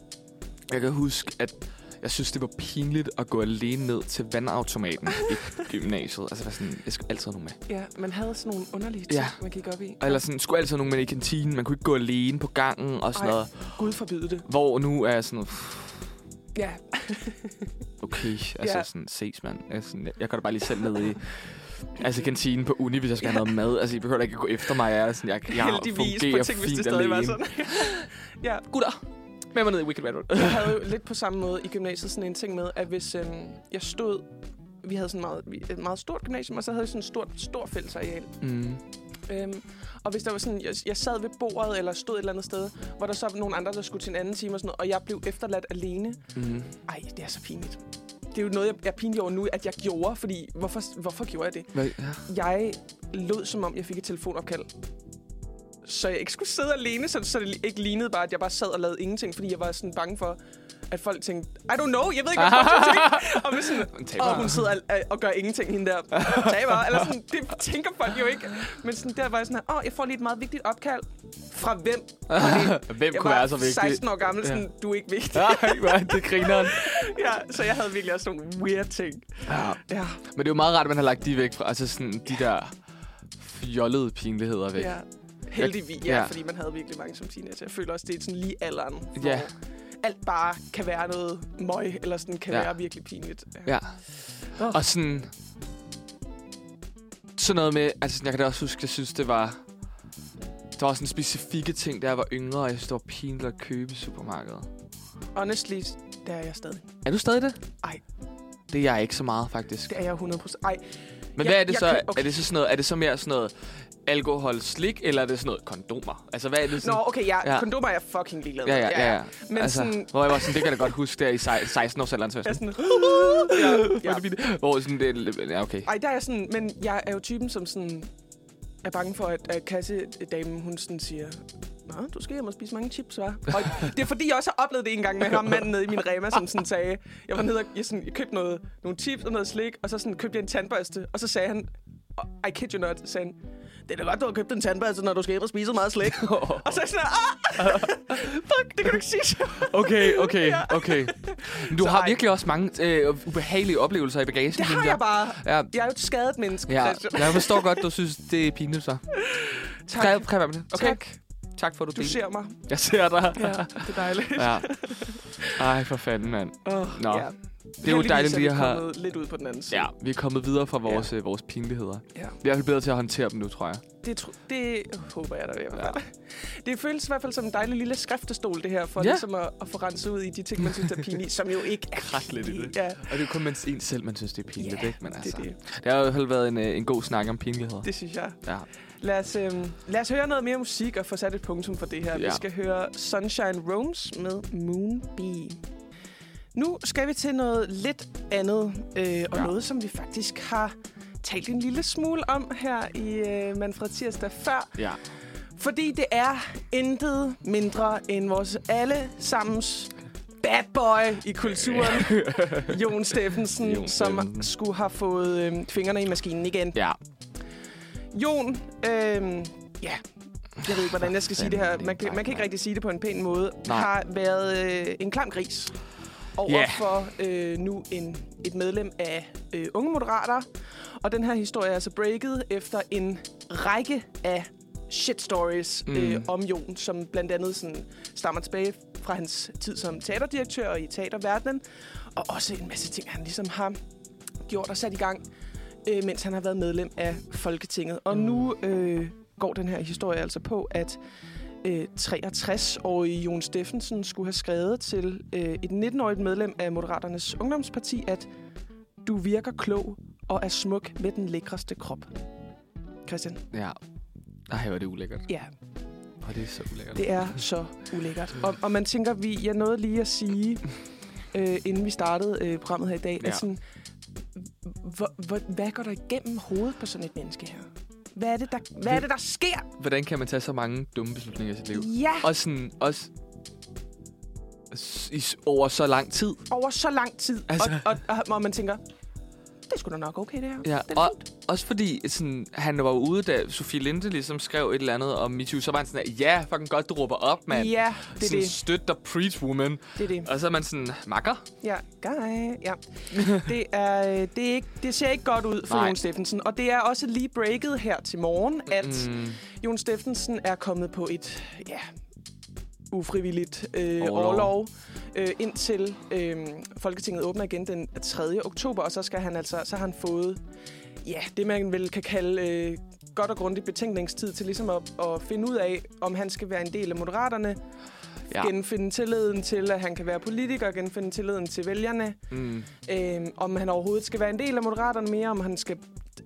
jeg kan huske, at jeg synes, det var pinligt at gå alene ned til vandautomaten i gymnasiet. Altså, var sådan, jeg skulle altid have nogen med. Ja, man havde sådan nogle underlige ting, Ja. man gik op i. Eller sådan, skulle altid have nogen med i kantinen. Man kunne ikke gå alene på gangen og sådan Ej. noget. Gud forbyde det. Hvor nu er jeg sådan, Ja, okay, altså Ja. sådan, ses. Jeg, er sådan, jeg, jeg går da bare lige selv ned i altså kantinen på uni, hvis jeg skal have noget mad. Altså, I behøver da ikke gå efter mig. Jeg, er sådan, jeg, jeg heldigvis fungerer på ting, hvis det fint stadig var alene. sådan. ja, Gutter, med mig ned i Wicked Road. jeg havde jo lidt på samme måde i gymnasiet sådan en ting med, at hvis øhm, jeg stod... Vi havde sådan meget, et meget stort gymnasium, og så havde vi sådan et stort, stort fællesareal. Mm. Øhm, og hvis der var sådan, jeg, jeg sad ved bordet eller stod et eller andet sted, hvor der så var nogle andre, der skulle til en anden time og sådan noget, og jeg blev efterladt alene. Mm. Ej, det er så pinligt. Det er jo noget, jeg er pinlig over nu, at jeg gjorde, fordi hvorfor, hvorfor gjorde jeg det? Hvad? Ja. Jeg lød, som om jeg fik et telefonopkald. Så jeg ikke skulle sidde alene, så, så det ikke lignede bare, at jeg bare sad og lavede ingenting, fordi jeg var sådan bange for, at folk tænkte, I don't know, jeg ved ikke, hvad folk skal tænke. Og, sådan, og hun sidder og, og gør ingenting, hende der taber. Eller sådan, det tænker folk jo ikke. Men sådan, der var jeg sådan, åh, oh, jeg får lige et meget vigtigt opkald. Fra hvem? Hvem Jeg kunne være så vigtig? 16 år gammel, sådan, Ja. du er ikke vigtig. Nej, er det grineren. ja, så jeg havde virkelig også nogle weird ting. Ja. Ja, Men det er jo meget rart, at man har lagt de væk fra. Altså sådan de der fjollede pinligheder væk. ja. Heldigvis, ja, Ja. fordi man havde virkelig mange som teenager. Jeg føler også, det er sådan lige alderen, hvor Ja. alt bare kan være noget møg, eller sådan kan Ja. være virkelig pinligt. Ja. Åh. Og sådan... Sådan noget med... Altså, jeg kan da også huske, jeg synes, det var... Der var sådan specifikke ting, jeg var yngre, og jeg synes, det var pinligt at købe i supermarkedet. Honestly, der er jeg stadig. Er du stadig det? Ej. Det er jeg ikke så meget, faktisk. Det er jeg 100%. Ej, Men Jeg- hvad er det så? køb- okay. Er det så sådan noget... Er det så mere sådan noget alkohol, slik, eller er det sådan noget kondomer? Altså, hvad er det sådan? Nå, okay, ja, Ja. kondomer er jeg fucking ligeglad med. Ja, ja, ja. ja. Men altså, sådan- Hvor jeg var sådan, det kan jeg da godt huske der i sej- 16 års alderen. Så Jeg jeg er sådan, sådan, ja, ja. hvor sådan, det er ja, okay. Ej, der er jeg sådan, men jeg er jo typen, som sådan er bange for, at, at kassedamen, hun sådan siger, Nå, du skal hjem og spise mange chips, hva'? Og det er fordi, jeg også har oplevet det en gang med ham manden nede i min Rema, som sådan sagde, jeg var nede og jeg, sådan, jeg købte noget, nogle chips og noget slik, og så sådan købte jeg en tandbørste, og så sagde han, I kid you not, sagde han, det er da godt, du har købt en tandbørste, når du skal hjem og spise meget slik. og så er jeg sådan, ah, fuck, det kan du ikke sige. Okay, okay, okay. Du Så har ej. virkelig også mange øh, ubehagelige oplevelser i bagagen, Det har jeg bare. Ja, Jeg er jo et skadet menneske, ja. Jeg forstår godt, du synes, det er pinligt så. Tak. Jeg være med det? Okay. Tak. Tak for, at du, Du delte. ser mig. Jeg ser dig. Ja, det er dejligt. ja. Ej, for fanden, mand. Oh, Nå. Ja. Det er jo dejligt at have... kommet lidt ud på den anden side. Ja, vi er kommet videre fra vores, ja. vores pinligheder. ja. Vi er i hvert fald bedre til at håndtere dem nu, tror jeg. Det, tro- det håber jeg da i hvert fald. Det føles i hvert fald som en dejlig lille skriftestol, det her, for Ja. ja. ligesom at, at få renset ud i de ting, man synes er pinlige, som jo ikke er Krat lidt i det. Ja, Og det er kun man en selv, man synes, det er pinligt, Ja, ikke? Men det altså, det. det har i hvert fald været en, øh, en god snak om pinligheder. det synes jeg. Ja. Lad os, øhm, lad os høre noget mere musik og få sat et punktum for det her. Ja. Ja. Vi skal høre Sunshine Roams med Moon Bee. Nu skal vi til noget lidt andet, øh, og Ja. noget, som vi faktisk har talt en lille smule om her i øh, Manfred Tirsdag før. Ja. Fordi det er intet mindre end vores alle sammens bad boy i kulturen, Jon Steffensen, Jon som Steffensen. skulle have fået øh, fingrene i maskinen igen. Ja. Jon, øh, ja, jeg ved ikke, hvordan jeg skal sige det her. Man kan, man kan ikke rigtig sige det på en pæn måde. Nej. Har været øh, en klam gris over yeah. for øh, nu en, et medlem af øh, Unge Moderater. Og den her historie er altså breaket efter en række af shit stories Mm. øh, om Jon, som blandt andet sådan, stammer tilbage fra hans tid som teaterdirektør i teaterverdenen. Og også en masse ting, han ligesom har gjort og sat i gang, øh, mens han har været medlem af Folketinget. Og Mm. nu øh, går den her historie altså på, at øh, 63-årige Jon Steffensen skulle have skrevet til øh, et 19-årigt medlem af Moderaternes Ungdomsparti, at du virker klog og er smuk med den lækreste krop. Christian? Ja. Ej, hvor er det ulækkert. Ja, Og det er så ulækkert. det er så ulækkert. Og, og man tænker, vi jeg nåede lige at sige, øh, inden vi startede øh, programmet her i dag, Ja. at sådan, hvor, hvor, hvad går der igennem hovedet på sådan et menneske her? Hvad er det, der, hvad er det, der sker? Hvordan kan man tage så mange dumme beslutninger i sit liv? Ja, Og sådan, også i, over så lang tid. over så lang tid. Altså- Og, og, og, og man tænker, det er sgu da nok okay, det her. Ja, det og fint. også fordi sådan, han var ude, da Sofie Linde ligesom skrev et eller andet om MeToo, så var han sådan, ja, fucking godt, du råber op, mand. Ja, det er sådan, det. Støt dig, preach woman. det, er det. Og så er man sådan, makker. Ja, guy. Ja. Det, er, det, er ikke, det ser ikke godt ud for Nej. Jon Steffensen. Og det er også lige breaket her til morgen, at Mm, Jon Steffensen er kommet på et ja, ufrivilligt øh, Orlov. overlov, øh, indtil øh, Folketinget åbner igen den 3. oktober, og så skal han altså så har han fået ja, det man vel kan kalde øh, godt og grundigt betænkningstid til ligesom at, at finde ud af, om han skal være en del af Moderaterne, Ja. ja. genfinde tilliden til, at han kan være politiker, genfinde tilliden til vælgerne, mm, øh, om han overhovedet skal være en del af Moderaterne mere, om han skal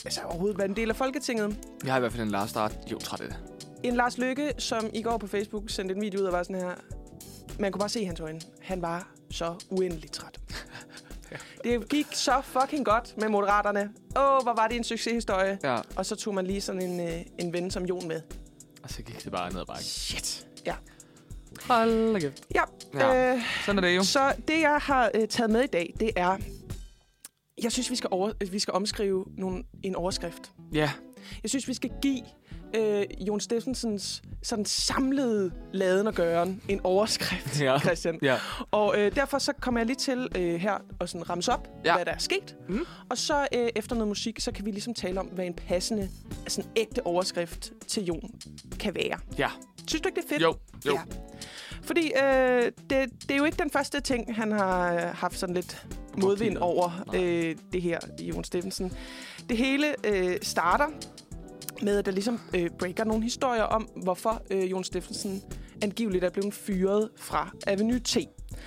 altså, overhovedet være en del af Folketinget. jeg har i hvert fald en Lars Start. Jo, træt af det. En Lars Lykke, som i går på Facebook sendte en video ud og var sådan her... Man kunne bare se i hans øjne. Han var så uendeligt træt. Det gik så fucking godt med Moderaterne. Åh, oh, hvor var det en succeshistorie. Ja. Og så tog man lige sådan en, øh, en ven som Jon med. Og så gik det bare ned ad bakken. Shit. Ja. Hold kæft. Ja, Ja. Øh, Sådan er det jo. så det, jeg har øh, taget med i dag, det er... Jeg synes, vi skal, over, vi skal omskrive nogle, en overskrift. Ja. Jeg synes, vi skal give øh, Jon Steffensens sådan samlede laden og gøren en overskrift, Ja. Christian. Ja. Og øh, derfor så kommer jeg lige til øh, her og sådan ramse op, Ja. hvad der er sket. Mm. Og så øh, efter noget musik, så kan vi ligesom tale om, hvad en passende, altså en ægte overskrift til Jon kan være. Ja. Synes du ikke, det er fedt? Jo. Jo. Ja. Fordi øh, det, det er jo ikke den første ting, han har øh, haft sådan lidt modvind over øh, det her, Jon Steffensen. Det hele øh, starter med, at der ligesom øh, breaker nogle historier om, hvorfor øh, Jon Steffensen angiveligt er blevet fyret fra Avenue T.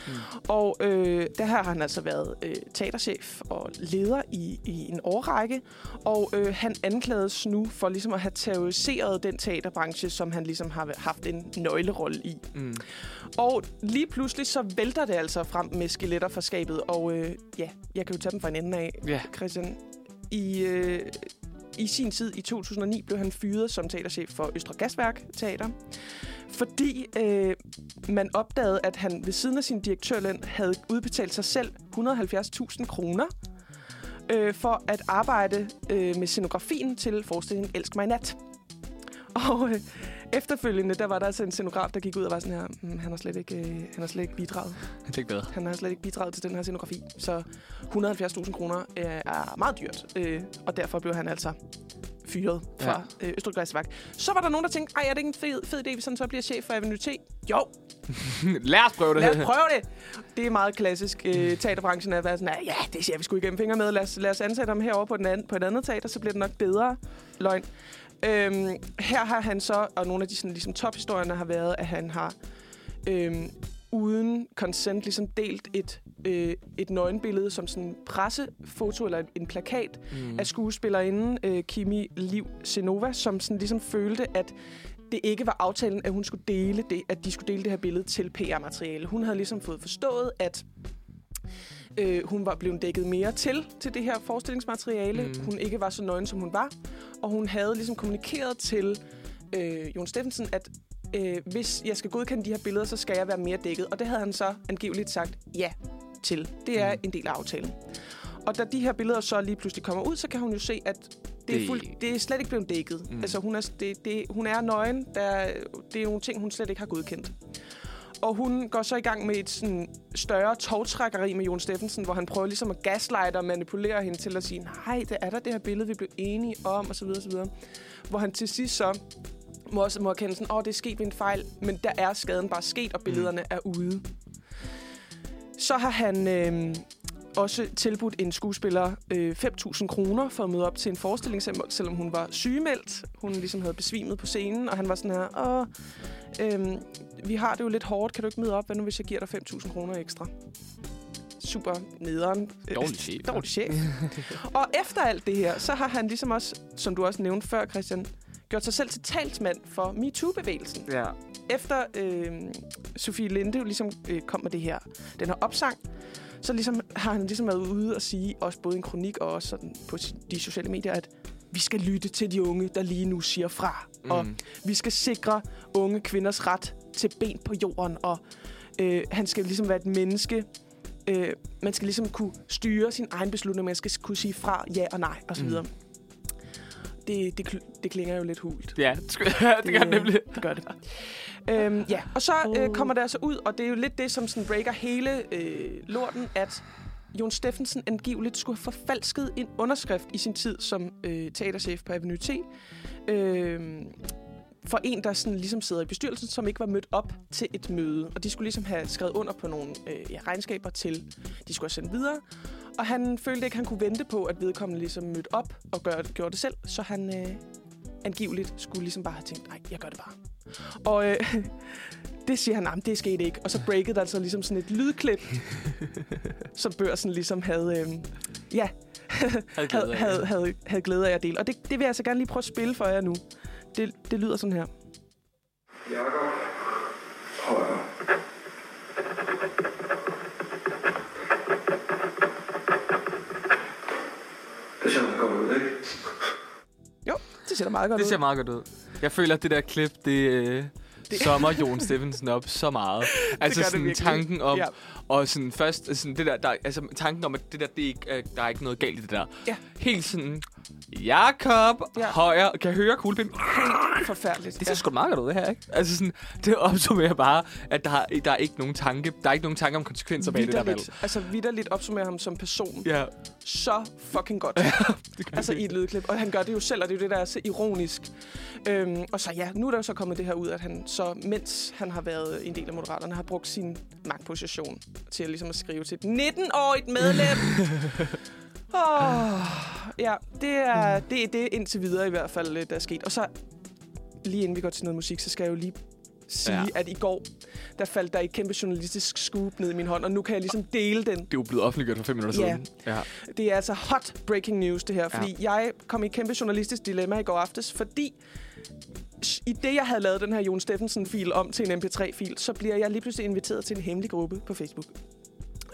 Mm. Og øh, der har han altså været øh, teaterchef og leder i, i en årrække. Og øh, han anklades nu for ligesom at have terroriseret den teaterbranche, som han ligesom har haft en nøglerolle i. Mm. Og lige pludselig så vælter det altså frem med skeletter fra skabet. Og øh, ja, jeg kan jo tage dem fra en ende af, Ja. Christian. I, øh, i sin tid, i 2009, blev han fyret som teaterchef for Østre Gasværk Teater. Fordi øh, man opdagede, at han ved siden af sin direktørløn havde udbetalt sig selv 170.000 kroner øh, for at arbejde øh, med scenografien til forestillingen Elsk mig nat. Og øh, efterfølgende, der var der altså en scenograf, der gik ud og var sådan her, "Hmm, han har slet ikke, øh, han har slet ikke bidraget. Jeg tænkte bedre. Han har slet ikke bidraget til den her scenografi. Så 170.000 kroner øh, er meget dyrt, øh, og derfor blev han altså fyret fra ja. øh, Østergræsværk. Så var der nogen, der tænkte, ej, er det ikke en fed, fed idé, hvis han så bliver chef for Avenue T? Jo, Lad os prøve det. lad os prøve det. Det er meget klassisk øh, teaterbranchen at være sådan, "Ah, ja, det ser vi sgu igennem fingre med. Lad os, lad os ansætte ham herovre på, den anden, på et andet teater, så bliver det nok bedre. Løgn. Øhm, her har han så, og nogle af de sådan, ligesom, tophistorierne har været, at han har øhm, uden consent ligesom delt et, øh, et nøgenbillede som sådan en pressefoto eller en, en plakat Mm. af skuespillerinden øh, Kimi Liv Senova, som sådan ligesom følte, at det ikke var aftalen, at hun skulle dele det, at de skulle dele det her billede til PR-materiale. Hun havde ligesom fået forstået, at øh, hun var blevet dækket mere til til det her forestillingsmateriale. Mm. Hun ikke var så nøgen, som hun var. Og hun havde ligesom kommunikeret til øh, Jon Steffensen, at øh, hvis jeg skal godkende de her billeder, så skal jeg være mere dækket. Og det havde han så angiveligt sagt ja til. Det er Mm. en del af aftalen. Og da de her billeder så lige pludselig kommer ud, så kan hun jo se, at det, er, fuld, det er slet ikke blevet dækket. Mm. Altså hun er, det, det, hun er nøgen. Der, det er nogle ting, hun slet ikke har godkendt. Og hun går så i gang med et sådan større togtrækkeri med Jon Steffensen, hvor han prøver ligesom at gaslighte og manipulere hende til at sige, nej, det er der det her billede, vi blev enige om, osv. osv. Hvor han til sidst så må også må erkende sådan, åh, det er sket ved en fejl, men der er skaden bare sket, og billederne mm. er ude. Så har han øh, også tilbudt en skuespiller øh, 5.000 kroner for at møde op til en forestilling, selv- selvom hun var sygemeldt. Hun ligesom havde besvimet på scenen, og han var sådan her, åh, øh, vi har det jo lidt hårdt, kan du ikke møde op? Hvad nu, hvis jeg giver dig 5.000 kroner ekstra? Super nederen. Øh, Dårlig chef, ja. Dårlig chef. og efter alt det her, så har han ligesom også, som du også nævnte før, Christian, gjort sig selv til talsmand for MeToo-bevægelsen. Ja. Efter øh, Sofie Linde jo ligesom øh, kom med det her, den her opsang, så ligesom har han ligesom været ude og sige, også både i en kronik og også sådan på de sociale medier, at vi skal lytte til de unge, der lige nu siger fra. Mm. Og vi skal sikre unge kvinders ret til ben på jorden. Og øh, han skal ligesom være et menneske. Øh, man skal ligesom kunne styre sin egen beslutning. Man skal kunne sige fra, ja og nej, osv. Mm. Mm. Det, det, det klinger jo lidt hult. Ja, det, det gør det nemlig. Det gør det. Øhm, ja, og så øh, kommer det altså ud, og det er jo lidt det, som sådan breaker hele øh, lorten, at Jon Steffensen angiveligt skulle have forfalsket en underskrift i sin tid som øh, teaterchef på Avenue T. Øh, for en, der sådan ligesom sidder i bestyrelsen, som ikke var mødt op til et møde. Og de skulle ligesom have skrevet under på nogle øh, ja, regnskaber til, de skulle have sendt videre. Og han følte ikke, han kunne vente på, at vedkommende ligesom mødte op og gør, gjorde det selv. Så han øh, angiveligt skulle ligesom bare have tænkt, nej, jeg gør det bare. Og øh, det siger han, det skete ikke. Og så breakede der altså ligesom sådan et lydklip, som børsen ligesom havde, øh, ja, Havde havde, havde, havde glæde af at dele. Og det, det vil jeg altså gerne lige prøve at spille for jer nu. Det, det lyder sådan her. Jakob Højer. Det ser meget godt ud, ikke? Det ser meget godt Det ud. ser meget godt ud. Jeg føler, at det der klip, det, øh, Det- det... sommer Jon Steffensen op så meget. Altså gør det sådan virkelig. tanken om, Ja. og sådan først, sådan det der, der, altså tanken om, at det der, det er ikke, der er ikke noget galt i det der. Ja. Helt sådan, Jakob, Ja. ja. højre, kan jeg høre kuglepind? Forfærdeligt. Det ser sgu da meget godt ud, det her, ikke? Altså sådan, det opsummerer bare, at der, der er ikke nogen tanke, der er ikke nogen tanke om konsekvenser bag det der valg. Altså vidderligt opsummerer ham som person. Ja, Så fucking godt. altså i et lydklip. Og han gør det jo selv, og det er jo det, der er så ironisk. Øhm, og så ja, nu er der jo så kommet det her ud, at han så, mens han har været en del af Moderaterne, har brugt sin magtposition til at, ligesom at skrive til et 19-årigt medlem. oh, ja, det er, det er det indtil videre i hvert fald, øh, der er sket. Og så, lige inden vi går til noget musik, så skal jeg jo lige sige, ja. At i går, der faldt der et kæmpe journalistisk scoop ned i min hånd, og nu kan jeg ligesom dele den Det er jo blevet offentliggjort for fem minutter Ja. siden. Ja. det er altså hot breaking news, det her. Fordi ja. jeg kom i et kæmpe journalistisk dilemma i går aftes, fordi i det, jeg havde lavet den her Jon Steffensen-fil om til en MP3-fil, så bliver jeg lige pludselig inviteret til en hemmelig gruppe på Facebook.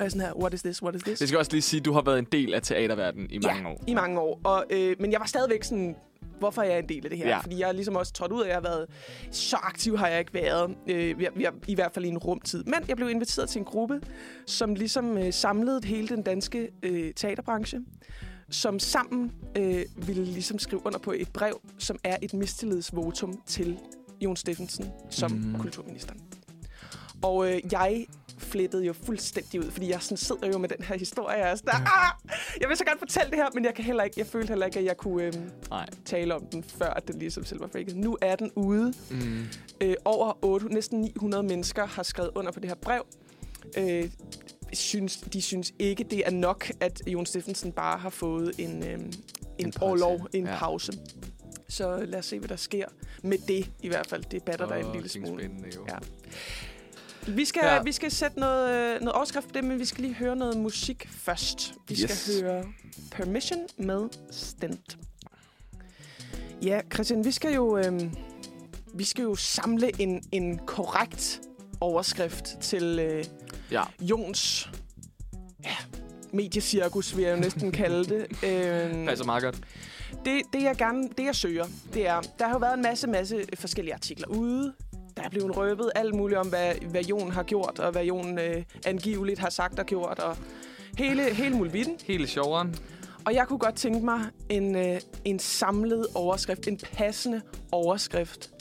Og jeg er sådan her, what is this, what is this? Jeg skal også lige sige, at du har været en del af teaterverdenen i mange ja, år. i mange år. Og, øh, men jeg var stadigvæk sådan, hvorfor er jeg en del af det her? Ja. Fordi jeg er ligesom også trådt ud af, at jeg har været så aktiv har jeg ikke været, øh, vi, i hvert fald i en rumtid. Men jeg blev inviteret til en gruppe, som ligesom øh, samlede hele den danske øh, teaterbranche, som sammen øh, ville ligesom skrive under på et brev, som er et mistillidsvotum til Jon Steffensen som mm. kulturminister. Og øh, jeg flippede jo fuldstændig ud, fordi jeg sådan sidder jo med den her historie. Jeg, er sådan, ah! jeg vil så gerne fortælle det her, men jeg kan heller ikke, jeg følte heller ikke, at jeg kunne øh, Nej. tale om den, før at den ligesom selv var breaket. Nu er den ude. Mm. Øh, over 8, næsten 900 mennesker har skrevet under på det her brev. Øh, synes, de synes ikke, det er nok, at Jon Steffensen bare har fået en, øh, en, en overlov, en Ja. pause. Så lad os se, hvad der sker med det i hvert fald. Det batter oh, der en lille smule. jo. Ja. Vi skal, Ja. vi skal sætte noget, øh, noget overskrift på det, men vi skal lige høre noget musik først. Vi Yes. skal høre Permission med Stent. Ja, Christian, vi skal jo, øh, vi skal jo samle en, en korrekt overskrift til øh, Ja. Jons ja, mediecirkus, vil jeg jo næsten kalde det. Øh, Passer meget godt. det, det, jeg gerne, det jeg søger, det er, der har jo været en masse, masse forskellige artikler ude. Der er blevet røbet alt muligt om, hvad, hvad Jon har gjort, og hvad Jon øh, angiveligt har sagt og gjort, og hele, hele muligheden. Hele sjoveren. Og jeg kunne godt tænke mig en, øh, en samlet overskrift, en passende overskrift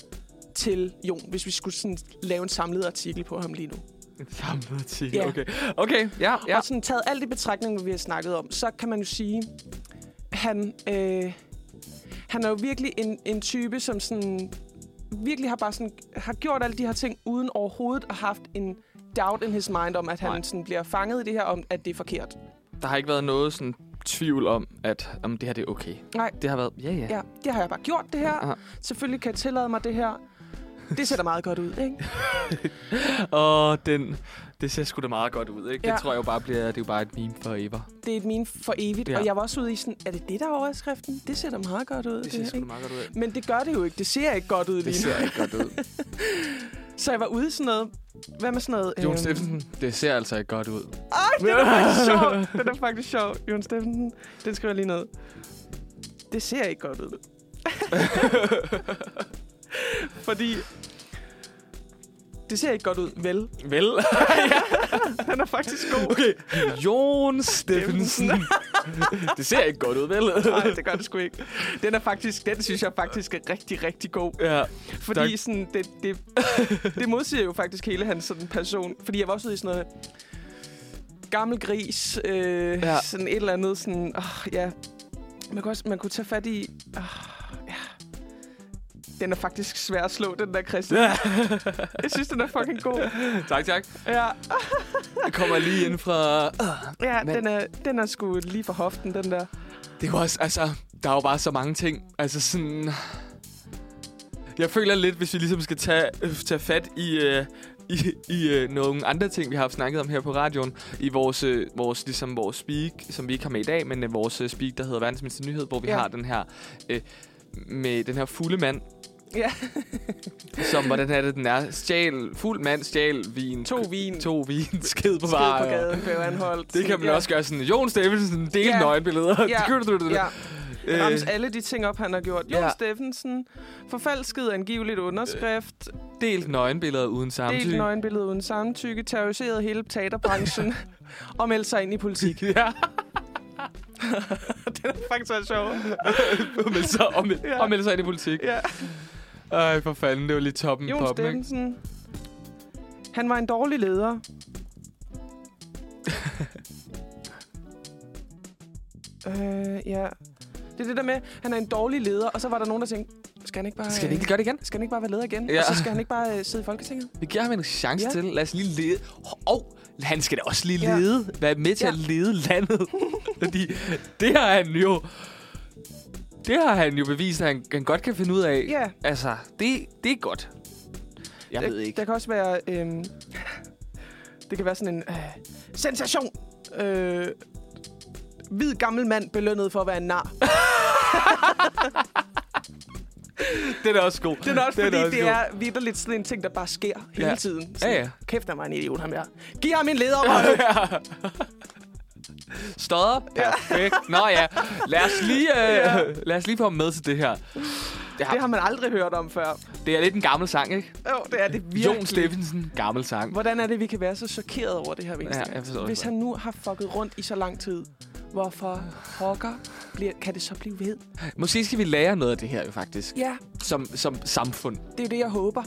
til Jon, hvis vi skulle sådan lave en samlet artikel på ham lige nu. En samlet artikel. Ja. Okay. Okay, ja, Ja. Og sådan taget alt i betragtning, vi har snakket om, så kan man jo sige, han, øh, han er jo virkelig en, en type, som sådan virkelig har bare sådan, har gjort alle de her ting, uden overhovedet at have haft en doubt in his mind om, at han Nej. sådan bliver fanget i det her, om at det er forkert. Der har ikke været noget sådan tvivl om, at om det her det er okay. Nej. Det har været, ja ja. Ja, det har jeg bare gjort, det her. Aha. Selvfølgelig kan jeg tillade mig det her. Det ser da meget godt ud, ikke? Og den, det ser sgu da meget godt ud, ikke? Ja. Det tror jeg jo bare bliver, det er jo bare et meme forever. Det er et meme for evigt. Ja. Og jeg var også ude i sådan, er det det, der er overskriften? Det ser da meget godt ud. Det ser her, sgu da meget godt ud. Men det gør det jo ikke. Det ser ikke godt ud Det lige nu. ser ikke godt ud. Så jeg var ude i sådan noget... Hvad med sådan noget... Jon øhm, Steffensen, det ser altså ikke godt ud. Ej, den er faktisk sjov. Den er faktisk sjov, Jon Steffensen. Den skriver lige ned. Det ser ikke godt ud. Fordi... Det ser ikke godt ud, vel? Vel? Den er faktisk god. okay. Jon Steffensen. det ser ikke godt ud, vel? Nej, det gør det sgu ikke. Den er faktisk, den synes jeg faktisk er rigtig, rigtig god. Ja. Fordi Tak. sådan, det, det, det modsiger jo faktisk hele hans sådan, person. Fordi jeg var også ude i sådan noget gammel gris, øh, Ja. ja. sådan et eller andet, sådan, oh, ja. Man kunne, også, man kunne tage fat i, oh, ja. Den er faktisk svær at slå, den der Christian. ja. Jeg synes, den er fucking god. tak, tak. Ja, Jeg kommer lige ind fra... ja Men- den, er, den er sgu lige for hoften, den der. Det jo også, altså, der er jo bare så mange ting. Altså sådan... Jeg føler lidt, hvis vi ligesom skal tage, øh, tage fat i, øh, i, i øh, nogle andre ting, vi har snakket om her på radioen. I vores, øh, vores, ligesom vores speak, som vi ikke har med i dag, men øh, vores øh, speak, der hedder Verdens Mindste Nyhed, hvor vi Ja. har den her... Øh, med den her fulde mand, Ja, som, hvordan er det, den er? Stjæl, fuld mand stjæl vin. to vin. To vin, skid på Skid bar. på gaden, blev anholdt. Det kan man ja. også gøre sådan. Jon Steffensen, del Ja. nøgenbilleder. Ja. Ja, Øh, Rammes alle de ting op, han har gjort. Jon ja. Steffensen, forfalsket angiveligt underskrift, Delt nøgenbilleder uden samtykke. delt nøgenbillede uden samtykke, terroriseret hele teaterbranchen og meldt sig ind i politik. Ja. det er faktisk også sjovt. men så om, Ja. melde sig ind i politik. Ja. Ej, for fanden, det var lige toppen Jon poppen, ikke? Steffensen, han var en dårlig leder. øh, ja. Det er det der med, han er en dårlig leder, og så var der nogen, der tænkte, skal han ikke bare, Skal vi ikke gøre det igen? skal han ikke bare være leder igen? Ja. Ja. Og så skal han ikke bare øh, sidde i Folketinget? Vi giver ham en chance Ja. til. Lad os lige lede. Og han skal da også lige Ja. lede. Være med til Ja. at lede landet. Fordi det har han jo... Det har han jo bevist, at han, han godt kan finde ud af. Ja. Altså, det, det er godt. Jeg der, ved ikke. Der kan også være... Øhm, det kan være sådan en... Øh, sensation! Øh, hvid gammel mand belønnet for at være en nar. Det er også god. Det er også, Den fordi også det god. er vidderligt sådan en ting, der bare sker hele Ja. tiden. Ja, ja. Kæft, der var en idiot, ham her. Giv ham en lederrolle! Stod op. Ja. Perfekt. Nå ja, lad os lige, øh, Ja. lad os lige få ham med til det her. Det, har, det har man aldrig hørt om før. det er lidt en gammel sang, ikke? Jo, det er det virkelig. Jon Steffensen, gammel sang. Hvordan er det, vi kan være så chokeret over det her? Ja, jeg forstår Hvis han nu har fucket rundt i så lang tid, hvorfor pokker bliver, kan det så blive ved? Måske skal vi lære noget af det her, jo faktisk. Ja, Som, som samfund. det er det, jeg håber.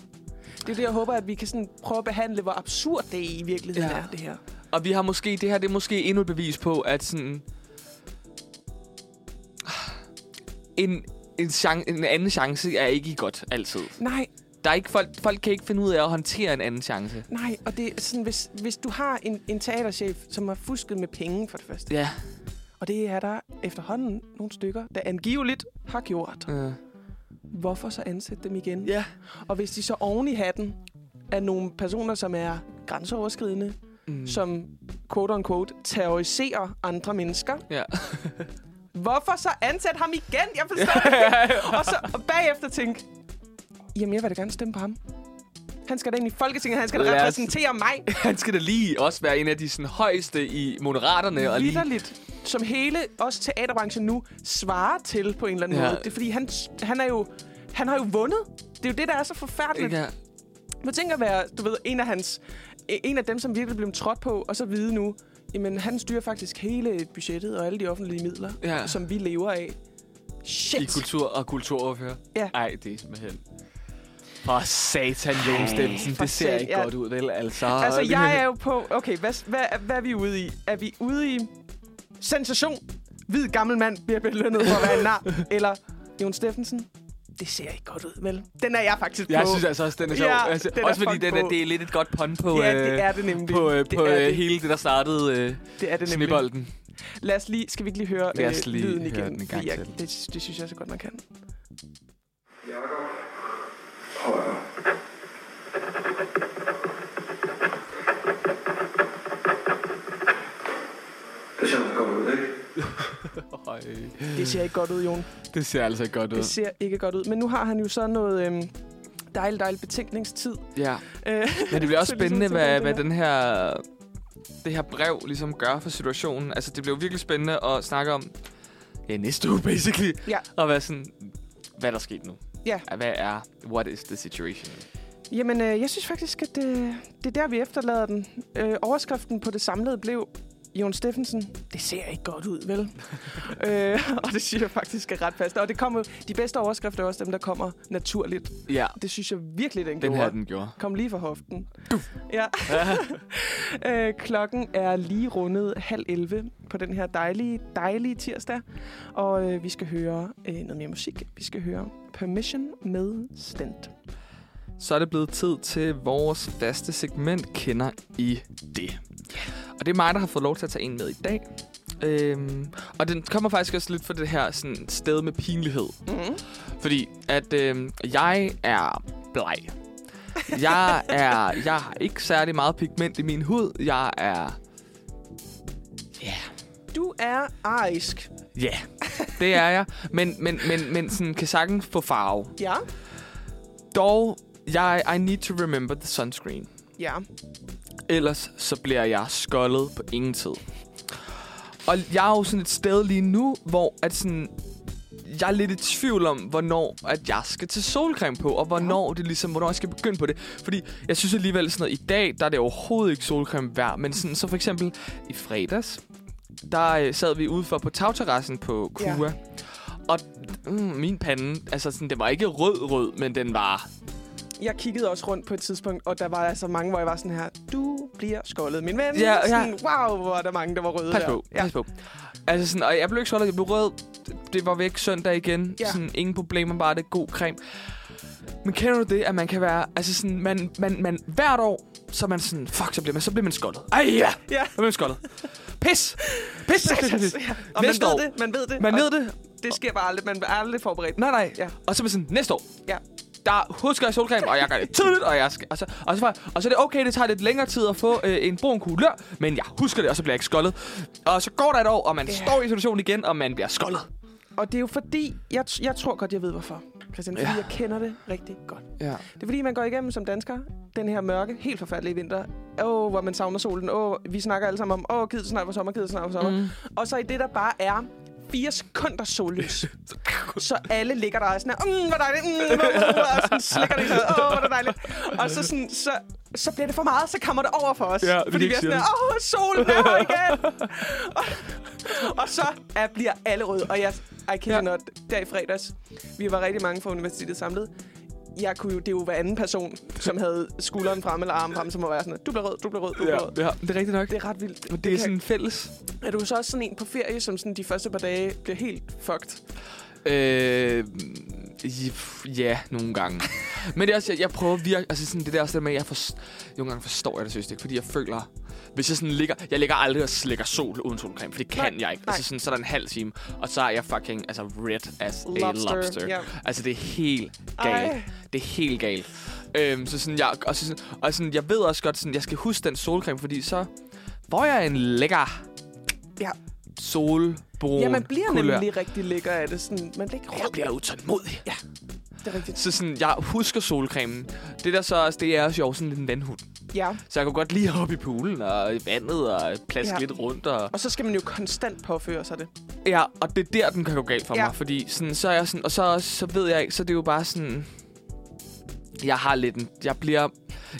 Det er det, jeg håber, at vi kan sådan prøve at behandle, hvor absurd det i virkeligheden Ja. er, det her. Og vi har måske, det her det er måske endnu et bevis på, at sådan... En, en, chan, en anden chance er ikke godt altid. Nej, Der er ikke folk, folk kan ikke finde ud af at håndtere en anden chance. nej, og det er sådan, hvis, hvis du har en, en teaterchef, som har fusket med penge for det første, Ja. og det er der efterhånden nogle stykker, der angiveligt har gjort, Uh. Hvorfor så ansætte dem igen? Ja. Og hvis de så oven i hatten er nogle personer, som er grænseoverskridende, Mm. som quote-unquote terroriserer andre mennesker, Ja. hvorfor så ansætte ham igen? Jeg forstår det ikke. Og så og bagefter tænke, jamen jeg vil da gerne stemme på ham. Han skal da ind i Folketinget, han skal da repræsentere mig. Han skal da lige også være en af de sådan, højeste i moderaterne. Og lige, Vitterligt. Som hele, også teaterbranchen nu, svarer til på en eller anden Ja. måde. Det er fordi, han, han er jo... Han har jo vundet. Det er jo det, der er så forfærdeligt. ja. Man tænker at være, du ved, en af hans... En af dem, som virkelig blev trådt på, og så vide nu, jamen han styrer faktisk hele budgettet og alle de offentlige midler, Ja. som vi lever af. I Shit! kultur og kulturordfører. Ja. Ej, det er simpelthen... Åh, satan, Jon for Det ser sat- ikke ja. godt ud, vel? Altså, Altså, jeg er jo på... Okay, hvad, hvad, hvad er vi ude i? Er vi ude i sensation? Hvid gammel mand bliver belønnet for at være en nar? Eller Jon Steffensen? det ser ikke godt ud, vel? Den er jeg faktisk Jeg på. synes altså også, den er sjov. Ja, altså, den er også fordi fucking den er, det er lidt et godt pun på, ja, øh, det er det nemlig. på, øh, det på er øh, det. hele det, der startede øh, Det er det nemlig. snebolden. Lad os lige, skal vi ikke lige høre Lad os øh, lige lyden høre igen? den en gang Fordi jeg, til. det, det synes jeg så godt, man kan. Jakob. Højre. Det ser meget godt ud, ikke? Det ser ikke godt ud, Jon. Det ser altså ikke godt ud. Det ser ikke godt ud. Men nu har han jo så noget øhm, dejligt, dejligt betænkningstid. Ja. Øh, Men det bliver også Så ligesom spændende, til hvad, hvad den her, det her brev ligesom gør for situationen. Altså, det bliver virkelig spændende at snakke om ja, næste uge, basically. Ja. Og hvad sådan, hvad er der sket nu? Ja. Hvad er, what is the situation? Jamen, øh, jeg synes faktisk, at det, det er der, vi efterlader den. Øh, overskriften på det samlede blev, Jon Steffensen, det ser ikke godt ud, vel? øh, og det synes jeg faktisk er ret fast. Og det kommer, de bedste overskrifter er også dem, der kommer naturligt. Ja, Det synes jeg virkelig, den, den gjorde. her, den gjorde. Kom lige fra hoften. Ja. øh, klokken er lige rundet halv 11 på den her dejlige, dejlige tirsdag. Og øh, vi skal høre øh, noget mere musik. Vi skal høre Permission med Stent. Så er det blevet tid til vores faste segment, Kender I det? Og det er mig, der har fået lov til at tage en med i dag. Øhm, og den kommer faktisk også lidt fra det her sådan, sted med pinlighed. Mm-hmm. Fordi at øhm, jeg er bleg. Jeg er jeg har ikke særlig meget pigment i min hud. Jeg er Du er arisk. ja, yeah, det er jeg. Men men men men sådan kan sagtens få farve. Ja. Dog jeg I need to remember the sunscreen. Ja. Ellers så bliver jeg skoldet på ingen tid. Og jeg er jo sådan et sted lige nu, hvor at sådan, jeg er lidt i tvivl om, hvornår at jeg skal til solcreme på, og hvornår det ligesom, hvornår jeg skal begynde på det. Fordi jeg synes alligevel sådan noget, i dag, der er det overhovedet ikke solcreme værd, men sådan, så for eksempel i fredags, der øh, sad vi ude for på tagterrassen på Ja. Kua. Og mm, min pande, altså sådan, det var ikke rød-rød, men den var Jeg kiggede også rundt på et tidspunkt, og der var altså mange, hvor jeg var sådan her, du bliver skoldet, min ven. Ja, ja. Sådan, wow, hvor er der mange, der var røde Pas der. på, Ja. pas på. Altså sådan, og jeg blev ikke skoldet, jeg blev rød. Det var væk søndag igen. Ja. Sådan, ingen problemer, bare det god creme. Men kender du det, at man kan være... Altså sådan, man, man, man hvert år, så er man sådan... Fuck, så bliver man, så bliver man skoldet. Ej ja! Ja. Så bliver man skoldet. Pis! Pis! pis, pis, pis. ja. Og man Næste ved år. det, man ved det. Man ved det. Det sker bare aldrig. Man er aldrig forberedt. Nej, nej. Ja. Og så er man sådan, næste år. Ja. Der husker jeg solcreme, og jeg gør det tidligt, og jeg skal... Og så, og, så, og så er det okay, det tager lidt længere tid at få øh, en brun kulør, men jeg husker det, og så bliver jeg ikke skoldet. Og så går der et år, og man Ja. står i situationen igen, og man bliver skoldet. Og det er jo fordi, jeg, jeg tror godt, jeg ved hvorfor. Christian, fordi Ja. jeg kender det rigtig godt. Ja. Det er fordi, man går igennem som dansker den her mørke, helt forfærdelige vinter. Åh, hvor man savner solen. Åh, vi snakker alle sammen om, åh, givet snart for sommer, givet snart for sommer. Mm. Mm. Og så i det, der bare er fire sekunder sollys. så alle ligger der og sådan her, mm, hvor dejligt, mm, mm, mm, og sådan slikker det åh, hvor er det dejligt. Og så, sådan, så, så bliver det for meget, så kommer det over for os. Ja, fordi vi er sådan her, åh, solen er her igen. og, og så er, bliver alle røde. Og jeg, I Ja. ja. not, der i fredags, vi var rigtig mange fra universitetet samlet. Jeg kunne jo, det er jo hver anden person, som havde skulderen frem eller armen frem, som må være sådan, du bliver rød, du bliver rød, du bliver Ja, rød. ja, det er rigtigt nok. Det er ret vildt. Men det er kan- sådan fælles. er du så også sådan en på ferie, som sådan de første par dage bliver helt fucked? Øh, ja, nogle gange. Men det er også, jeg, jeg prøver virkelig, altså sådan det der også det med, at jeg forst, nogle gange forstår jeg det seriøst ikke, fordi jeg føler, hvis jeg sådan ligger, jeg ligger aldrig og slikker sol uden solcreme, for det kan Nej, jeg ikke. nej. Altså sådan, så er der en halv time, og så er jeg fucking, altså red as a Lobster, lobster. ja. Altså det er helt galt. Ej. Det er helt galt. Øhm, så sådan, jeg, og, så sådan, og sådan, jeg ved også godt, sådan, jeg skal huske den solcreme, fordi så får jeg en lækker Ja. Solbrun Ja, man bliver kulør. nemlig rigtig lækker af det. Sådan, man bliver ikke Jeg bliver utålmodig. Ja, det er rigtigt. Så sådan, jeg husker solcremen. Det der så også, det er også jo sådan lidt en vandhund. Ja, Så jeg kunne godt lige hoppe i poolen og i vandet og plaske Ja. lidt rundt. Og, og så skal man jo konstant påføre sig det. ja, og det er der, den kan gå galt for Ja. mig. Fordi sådan, så er jeg sådan, og så, så ved jeg ikke, så det er jo bare sådan... Jeg har lidt en... Jeg bliver...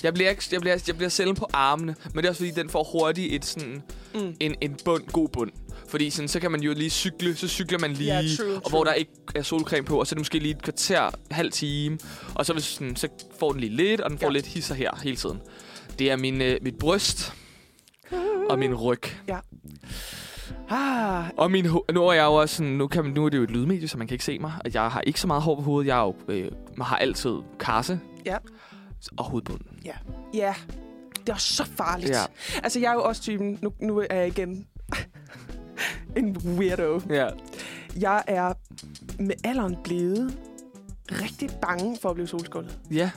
Jeg bliver, ikke, jeg, bliver, jeg bliver sjældent på armene, men det er også fordi, den får hurtigt et sådan, Mm. en, en bund, god bund. Fordi sådan, så kan man jo lige cykle, så cykler man lige, Ja, true, og true. hvor der ikke er solcreme på, og så er det måske lige et kvarter, halv time, og så, hvis sådan, så får den lige lidt, og den får Ja. lidt hisser her hele tiden. Det er min, øh, mit bryst og min ryg. Ah, Og min nu er jeg jo også sådan, nu, kan man, nu er det jo et lydmedie, så man kan ikke se mig. Og jeg har ikke så meget hår på hovedet. Jeg, er jo, øh, man har altid karse Ja. og hovedbunden. ja. Det er så farligt. Ja. Altså, jeg er jo også typen... Nu, nu er jeg igen en weirdo. Ja. Jeg er med alderen blevet rigtig bange for at blive solskålet. Ja.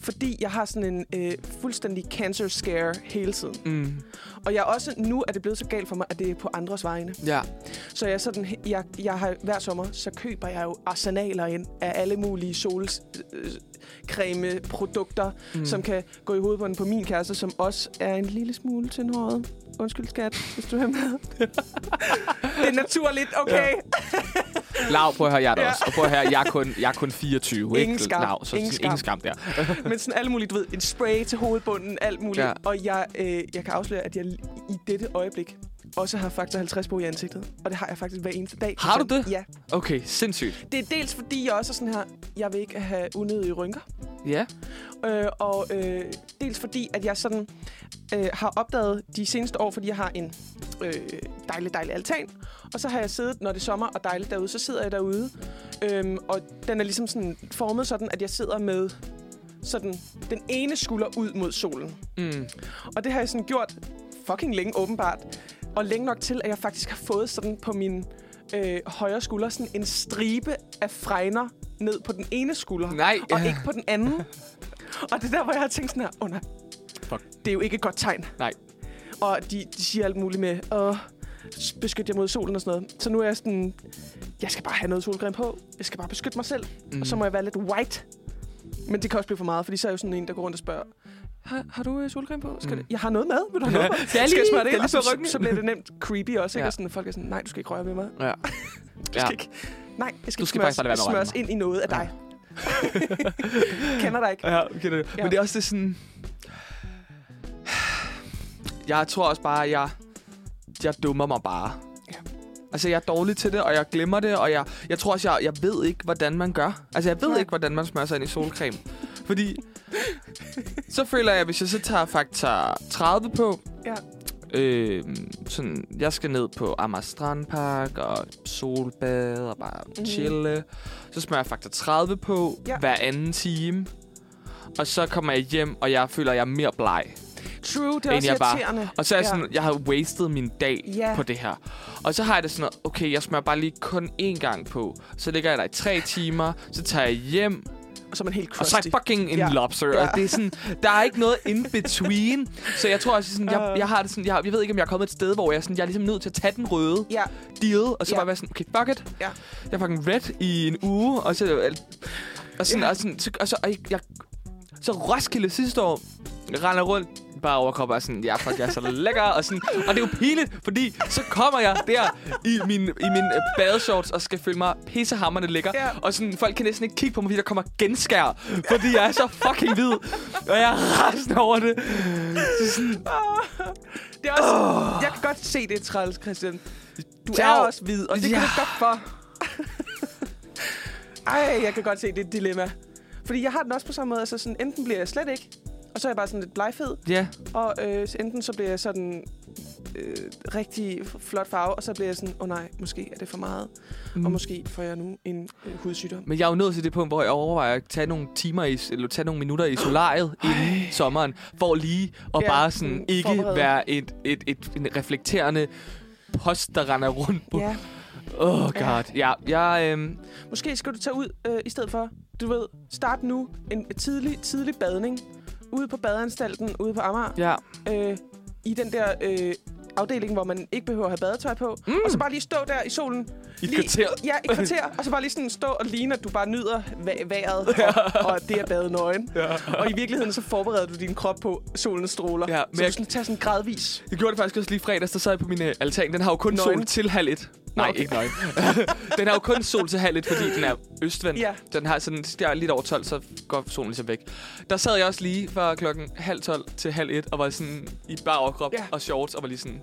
Fordi jeg har sådan en øh, fuldstændig cancer scare hele tiden. Mm. Og jeg er også, nu er det blevet så galt for mig, at det er på andres vegne. Ja. Så jeg, er sådan, jeg, jeg har hver sommer, så køber jeg jo arsenaler ind af alle mulige solcreme produkter, Mm. som kan gå i hovedet på, min kæreste, som også er en lille smule tyndhåret. Undskyld, skat, hvis du er med. det er naturligt, okay? Ja. Lav, prøv at høre, jeg er der Ja. også. Og prøv at høre, jeg er kun, jeg er kun 24, Ingen ikke? skam. Lav, så Ingen sådan, ingen skam der. Men sådan alt muligt, du ved, en spray til hovedbunden, alt muligt. Ja. Og jeg, øh, jeg kan afsløre, at jeg i dette øjeblik også har faktor 50 på i ansigtet. Og det har jeg faktisk hver eneste dag. Har du det? Ja. Okay, sindssygt. Det er dels fordi, jeg også er sådan her, jeg vil ikke have unødige rynker. Ja. Øh, og øh, dels fordi, at jeg sådan øh, har opdaget de seneste år, fordi jeg har en øh, dejlig, dejlig altan. Og så har jeg siddet, når det er sommer og dejligt derude, så sidder jeg derude. Øhm, og den er ligesom sådan formet sådan, at jeg sidder med sådan den ene skulder ud mod solen. Mm. Og det har jeg sådan gjort fucking længe, åbenbart. Og længe nok til, at jeg faktisk har fået sådan på min øh, højre skulder sådan en stribe af fregner ned på den ene skulder. Nej. Og ikke på den anden. Og det er der, hvor jeg har tænkt sådan her, åh oh, nej, Fuck. det er jo ikke et godt tegn. Nej. Og de, de siger alt muligt med, åh, beskyt jer mod solen og sådan noget. Så nu er jeg sådan, jeg skal bare have noget solcreme på. Jeg skal bare beskytte mig selv. Mm. Mm. Og så må jeg være lidt white. Men det kan også blive for meget, fordi så er jeg jo sådan en, der går rundt og spørger, har, har du øh, solcreme på? Skal Mm. det? Jeg har noget med. Vil du have noget med? Skal jeg skal jeg lige- smøre det ind? Og så, så bliver det nemt creepy også, ikke? Ja. Og sådan, folk er sådan, nej, du skal ikke røre ved mig. Ja. Du Ja. skal ikke, nej, jeg skal, Du skal ikke faktisk bare smøres ved ind i noget af dig. Kender dig ikke. Ja, okay, det. Ja. Men det er også det sådan... Jeg tror også bare, at jeg, jeg dummer mig bare. Ja. Altså, jeg er dårlig til det, og jeg glemmer det, og jeg, jeg tror også, jeg, jeg ved ikke, hvordan man gør. Altså, jeg ved Nej. ikke, hvordan man smører sig ind i solcreme. Fordi så føler jeg, at hvis jeg så tager faktor 30 på, Ja. øh, sådan, jeg skal ned på Amager Strandpark og solbad og bare mm. chille. Så smører jeg faktor 30 på Ja. hver anden time. Og så kommer jeg hjem, og jeg føler, at jeg er mere bleg. True, det er også jeg bare-. Og så er jeg Ja. sådan, jeg har wasted min dag Ja. på det her. Og så har jeg det sådan, noget, okay, jeg smører bare lige kun én gang på. Så ligger jeg der i tre timer, så tager jeg hjem, så er man helt og crusty. så er jeg fucking en Ja. lobster. Ja. Og det er sådan, der er ikke noget in between. så jeg tror også, sådan, jeg, Øh. jeg har det sådan, jeg, jeg ved ikke, om jeg er kommet et sted, hvor jeg, sådan, jeg er ligesom nødt til at tage den røde Ja, deal, og så Ja. bare være sådan, okay, fuck it. Ja. Jeg er fucking red i en uge, og så... Og sådan, Ja. og sådan, så, og så, og jeg, så Roskilde sidste år, render rundt, bare overkrop og er sådan, ja, fuck, jeg er så lækker, og sådan, og det er jo pinligt, fordi så kommer jeg der i min, i min øh, badeshorts og skal føle mig pissehammerende lækker, Ja. og sådan, folk kan næsten ikke kigge på mig, fordi der kommer genskær, fordi jeg er så fucking hvid, og jeg er rasende over det. Så sådan, det er også... Oh. Jeg kan godt se det, træls, Christian. Du Ja. er også hvid, og det kan Ja. du godt for. Ej, jeg kan godt se, det er et dilemma. Fordi jeg har den også på samme måde. Altså sådan, enten bliver jeg slet ikke, og så er jeg bare sådan lidt blegfed. ja, Og øh, så enten så bliver jeg sådan øh, rigtig flot farve, og så bliver jeg sådan, åh oh, nej, måske er det for meget. Mm. Og måske får jeg nu en øh, hudsygdom. Men jeg er jo nået til det punkt, hvor jeg overvejer at tage nogle timer i, eller tage nogle minutter i solariet inden sommeren, for lige at Ja, bare sådan ikke forberede. være et, et, et, en reflekterende post, der render rundt på. Ja, Oh god. Ja, jeg, øhm, måske skal du tage ud øh, i stedet for, du ved, start nu en tidlig, tidlig badning ude på badeanstalten, ude på Amager, ja. øh, i den der øh, afdeling, hvor man ikke behøver at have badetøj på, Mm. og så bare lige stå der i solen. I et lige, kvarter. Ja, et kvarter, og så bare lige sådan stå og ligne, at du bare nyder vejret og, og det at bade nøgen. Ja. Og i virkeligheden så forbereder du din krop på solens stråler. Ja, Ja, men så jeg- du sådan tager sådan gradvis. Jeg gjorde det faktisk også lige fredags, der sad jeg på min øh, altan. Den har jo kun Nøgen. sol til halv et. Nej, okay. ikke nøgen. den har jo kun sol til halv et, fordi den er østvendt. Ja. Den har sådan, der er lidt over 12, så går solen ligesom væk. Der sad jeg også lige fra klokken halv 12 til halv et, og var sådan i bare overkrop Ja. og shorts, og var lige sådan...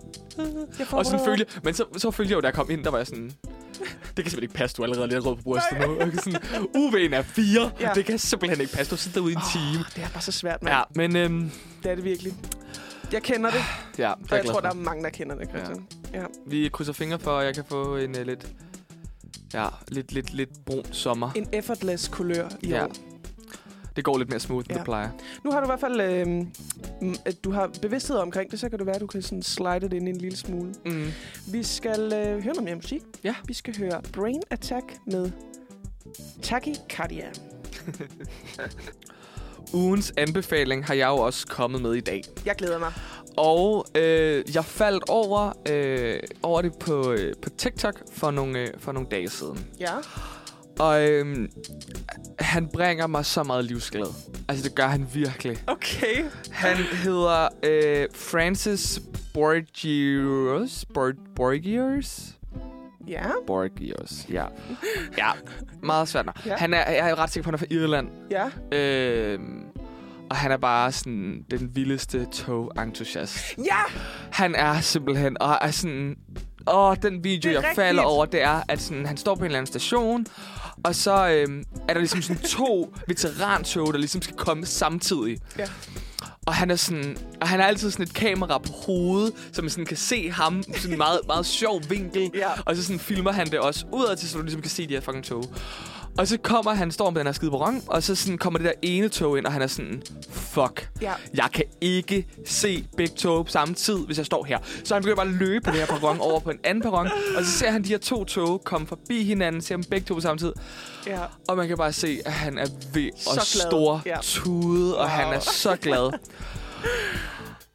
Jeg Og sådan følge, men så, så følte jeg jo, da jeg kom ind, der var jeg sådan... Det kan simpelthen ikke passe, du er allerede lidt rød på brystet nu. Og sådan, UV'en er 4. Ja. Det kan simpelthen ikke passe. Du sidder ude i en time. Åh, det er bare så svært, mand. Ja, men øhm, Det er det virkelig. Jeg kender det, ja, og jeg tror, der er mange, der kender det, Christian. Ja. Vi krydser fingre for, at jeg kan få en uh, lidt, ja, lidt, lidt, lidt brun sommer. En effortless kulør i Ja. år. Det går lidt mere smooth, end Ja. det plejer. Nu har du i hvert fald... Øh, mm, at du har bevidsthed omkring det, så kan det være, at du kan sådan slide det ind en lille smule. Mm. Vi skal øh, høre noget mere musik. Ja. Vi skal høre Brain Attack med Tachycardia. Ugens anbefaling har jeg jo også kommet med i dag. Jeg glæder mig. Og øh, jeg faldt over, øh, over det på, øh, på TikTok for nogle, øh, for nogle dage siden. Ja. Og øh, han bringer mig så meget livsglæde. Altså, det gør han virkelig. Okay. Han hedder øh, Francis Borgios. Bor- Borgios? Ja. Borgios, ja. Ja, meget svært. Ja. Han er, jeg er ret sikker på, at han er fra Irland. Ja. Øh, og han er bare sådan den vildeste togentusiast. Ja! Han er simpelthen, og er sådan... Åh, den video, jeg falder rigtigt. over, det er, at sådan, han står på en eller anden station, og så øhm, er der ligesom sådan to veterantog, der ligesom skal komme samtidig. Ja. Og han er sådan, og han har altid sådan et kamera på hovedet, så man sådan kan se ham på sådan en meget, meget sjov vinkel. Ja. Og så sådan filmer han det også udad til, så du ligesom kan se de her fucking tog. Og så kommer han, står på den her skide perron, og så sådan kommer det der ene tog ind, og han er sådan, fuck, Ja. jeg kan ikke se begge tog på samme tid, hvis jeg står her. Så han begynder bare at løbe på det her perron over på en anden perron, og så ser han de her to tog komme forbi hinanden, ser dem begge to på samme tid, Ja. og man kan bare se, at han er ved at store Ja. tude, og Wow. han er så glad.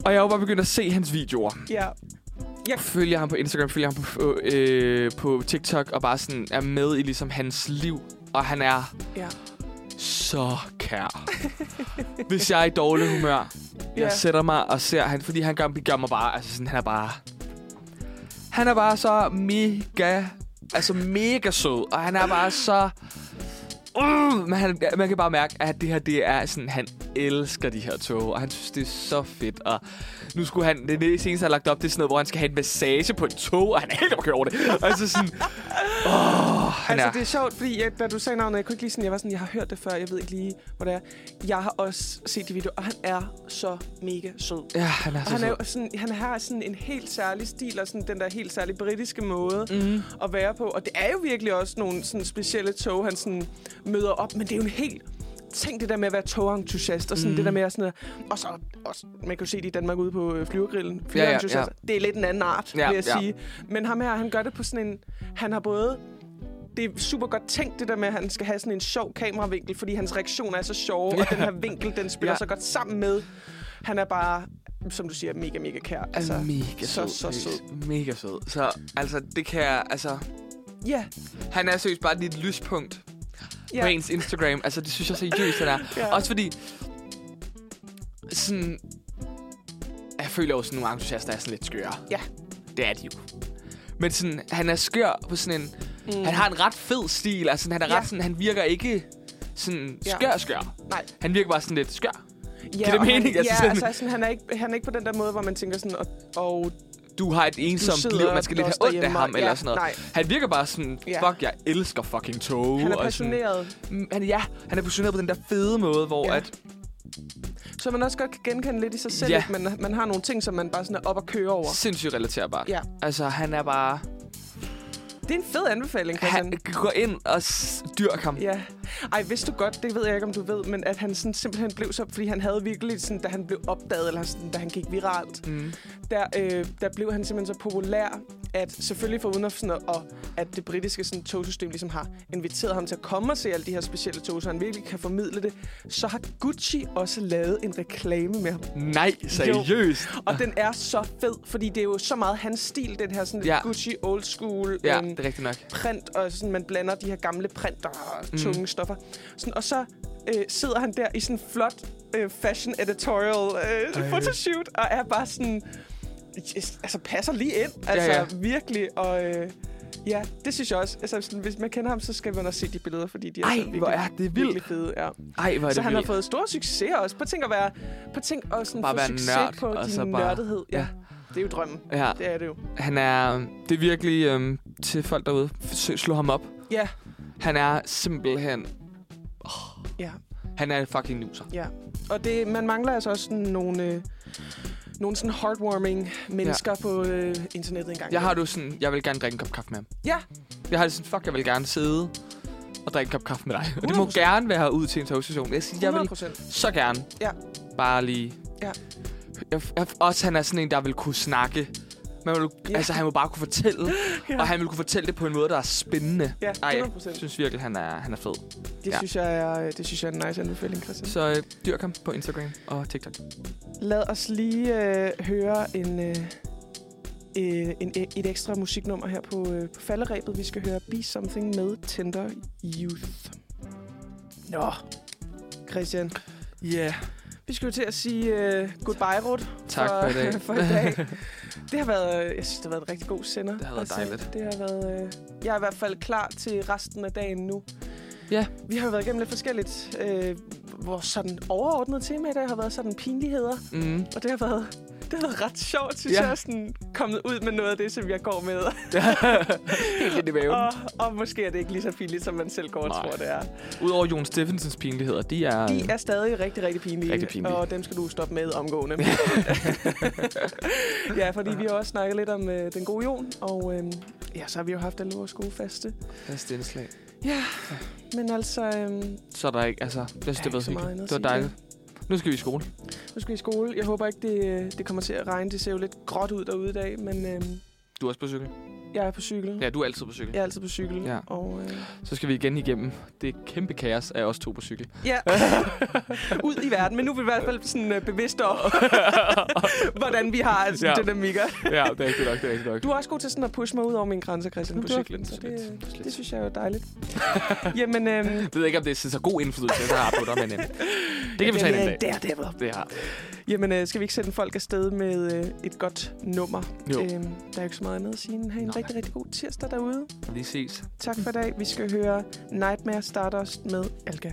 Og jeg jo bare begyndt at se hans videoer. Ja. Jeg følger ham på Instagram, følger ham på, øh, på TikTok, og bare sådan er med i ligesom hans liv. Og han er Ja. så kær. Hvis jeg er i dårlig humør, jeg sætter mig og ser han, fordi han gør, gør mig bare, altså sådan, han er bare, han er bare så mega, altså mega sød, og han er bare så, uh, men han, man kan bare mærke, at det her, det er sådan, han elsker de her tog, og han synes, det er så fedt, og nu skulle han, det seneste, han har lagt op, det er sådan noget, hvor han skal have en massage på et tog, og han er helt okay over det. Altså sådan, åh, han Altså, er, det er sjovt, fordi jeg, da du sagde navnet, jeg kunne ikke lige sådan, jeg var sådan, jeg har hørt det før, jeg ved ikke lige, hvor det er. Jeg har også set de videoer, og han er så mega sød. ja, han er Og så han, er sød. sådan, han har sådan en helt særlig stil, og sådan den der helt særlige britiske måde Mm. at være på. Og det er jo virkelig også nogle sådan specielle tog, han sådan møder op, men det er jo en helt... Tænk det der med at være togentusiast, og sådan Mhm. det der med at sådan... Og så også, man kan jo se det i Danmark ude på øh, flyvergrillen. Ja, ja, Flyverentusiast. Det er lidt en anden art, Ja, vil jeg ja. sige. Men ham her, han gør det på sådan en... Han har både det er super godt tænkt, det der med, at han skal have sådan en sjov kameravinkel, fordi hans reaktioner er så sjove, ja. og Ja. den her vinkel, den spiller Ja. ja. så godt sammen med. Han er bare, som du siger, mega, mega kær. Altså, mega så, sød. så sød. seriøst. Mega sød. Så altså, det kan jeg, altså... Ja, Han er seriøst bare et lyspunkt ja. på ens Instagram. Altså, det synes jeg seriøst, han er. ja. Også fordi... Sådan... Jeg føler jo sådan, nogle entusiaster er sådan lidt skøre. Ja. Det er de jo. Men sådan, han er skør på sådan en... Mm. Han har en ret fed stil. Altså, han er Ja. ret sådan... Han virker ikke sådan Ja. skør, skør. Nej. Han virker bare sådan lidt skør. Ja, det og mening? Han, Altså ja, sådan- altså sådan, han, er ikke, han er ikke på den der måde, hvor man tænker sådan, og, og Du har et ensomt liv, man skal lidt have ondt af ham, og- eller ja, sådan noget. Nej, Han virker bare sådan, Ja. fuck, jeg elsker fucking tog. han er og sådan- passioneret. Mm, Han, ja, han er passioneret på den der fede måde, hvor Ja. ja. at... Så man også godt kan genkende lidt i sig selv, Ja. at man, man har nogle ting, som man bare sådan er op og køre over. Sindssygt relaterbart. Ja. Altså, han er bare... Det er en fed anbefaling, Christian. Han går ind og dyrk ham. Ja. Ej, vidste du godt, det ved jeg ikke, om du ved, men at han sådan simpelthen blev så... Fordi han havde virkelig, sådan, da han blev opdaget, eller sådan, da han gik viralt, Mm. der, øh, der blev han simpelthen så populær, at selvfølgelig for uden sådan, at, og at det britiske sådan, togsystem ligesom har inviteret ham til at komme og se alle de her specielle tog, så han virkelig kan formidle det, så har Gucci også lavet en reklame med ham. Nej, seriøst. Og den er så fed, fordi det er jo så meget hans stil, den her sådan Ja. Gucci old school Ja, øhm, det er nok. print, og sådan, man blander de her gamle print og Mm. tunge stoffer. Sådan, og så øh, sidder han der i sådan en flot øh, fashion editorial øh, photoshoot, og er bare sådan... Altså, passer lige ind. Altså, ja. virkelig. Og øh, ja, det synes jeg også. Altså, sådan, hvis man kender ham, så skal man også se de billeder, fordi de er Ej, så virkelig, hvor er det vildt. fede. Ja. Ej, hvor er Så det han har vildt. fået stor succes også. På tænk at være... På tænk at sådan Bare få succes nørd, på og din så bare- nørdethed. Ja. Ja. Det er jo drømmen. Ja, Det er det jo. han er... Det er virkelig øhm, til folk derude. Slå ham op. Ja, Han er simpelthen... ja. Han er en fucking nuser. Ja, og det, man mangler altså også sådan nogle, øh, nogle sådan heartwarming mennesker ja. på øh, internettet engang. Jeg har du sådan, jeg vil gerne drikke en kop kaffe med ham. Ja, Jeg har det sådan, fuck, jeg vil gerne sidde og drikke en kop kaffe med dig. Og det må 100%. gerne være ud til en togstation. Jeg, siger, jeg 100 vil procent. så gerne Ja. bare lige... Ja. Jeg, jeg, også han er sådan en, der vil kunne snakke. Man vil, Ja. Altså, han vil bare kunne fortælle. Ja. Og han vil kunne fortælle det på en måde, der er spændende. Ja, Ej, 100 jeg procent. synes virkelig, han er, han er fed. Det, Ja. synes jeg er, det synes jeg er en nice anbefaling, Christian. Så øh, dyrk ham på Instagram og TikTok. Lad os lige øh, høre en, øh, øh, en, et ekstra musiknummer her på, øh, på falderæbet. Vi skal høre Be Something med Tender Youth. Nå, Christian. Ja. Yeah. Vi skal jo til at sige uh, goodbye, Rut. Tak for, for i dag. for i dag. Det har været, øh, jeg synes, det har været en rigtig god sender. Det har været dejligt. Det har været, øh, jeg er i hvert fald klar til resten af dagen nu. Ja. Vi har jo været igennem lidt forskelligt. Øh, vores sådan overordnede tema i dag har været sådan pinligheder. Mm. Og det har været, det været ret sjovt, synes Ja. jeg, sådan kommet ud med noget af det, som jeg går med. Helt ind i maven. og, og måske er det ikke lige så pinligt, som man selv går og tror, det er. Udover Jon Steffensens pinligheder, de er... De er stadig rigtig, rigtig pinlige. Rigtig pinlige. Og dem skal du stoppe med omgående. ja, fordi vi har også snakket lidt om øh, den gode Jon. Og øh, ja, så har vi jo haft alle vores gode faste. Fast indslag. Ja, men altså, øh, Så er der ikke... Altså, jeg synes, det var Det var dejligt. Nu skal vi i skole. nu skal vi i skole. Jeg håber ikke, det, øh, det kommer til at regne. Det ser jo lidt gråt ud derude i dag, men øh, Du er også på cykel. Jeg er på cykel. Ja, du er altid på cykel. Jeg er altid på cykel. Ja. Og, øh, Så skal vi igen igennem det kæmpe kaos af os to på cykel. ja, ud i verden. Men nu er vi i hvert fald sådan øh, bevidste om, hvordan vi har altså, Ja. dynamikker. ja, det er ikke nok, det er ikke nok. Du er også god til sådan at pushe mig ud over mine grænser, Christian, Jamen, på det cyklen. Så det, lidt. det synes jeg er jo dejligt. Jamen, øhm, Jeg ved ikke, om det er så god indflydelse, jeg har på dig, men øh, det kan vi tage en anden dag. Der, der, Det har. Jamen, øh, skal vi ikke sende folk afsted med øh, et godt nummer? Jo. Øhm, der er jo ikke så meget andet at sige. end en Nej. rigtig, rigtig god tirsdag derude. Vi ses. Tak for i dag. Vi skal høre Nightmare Stardust med Alga.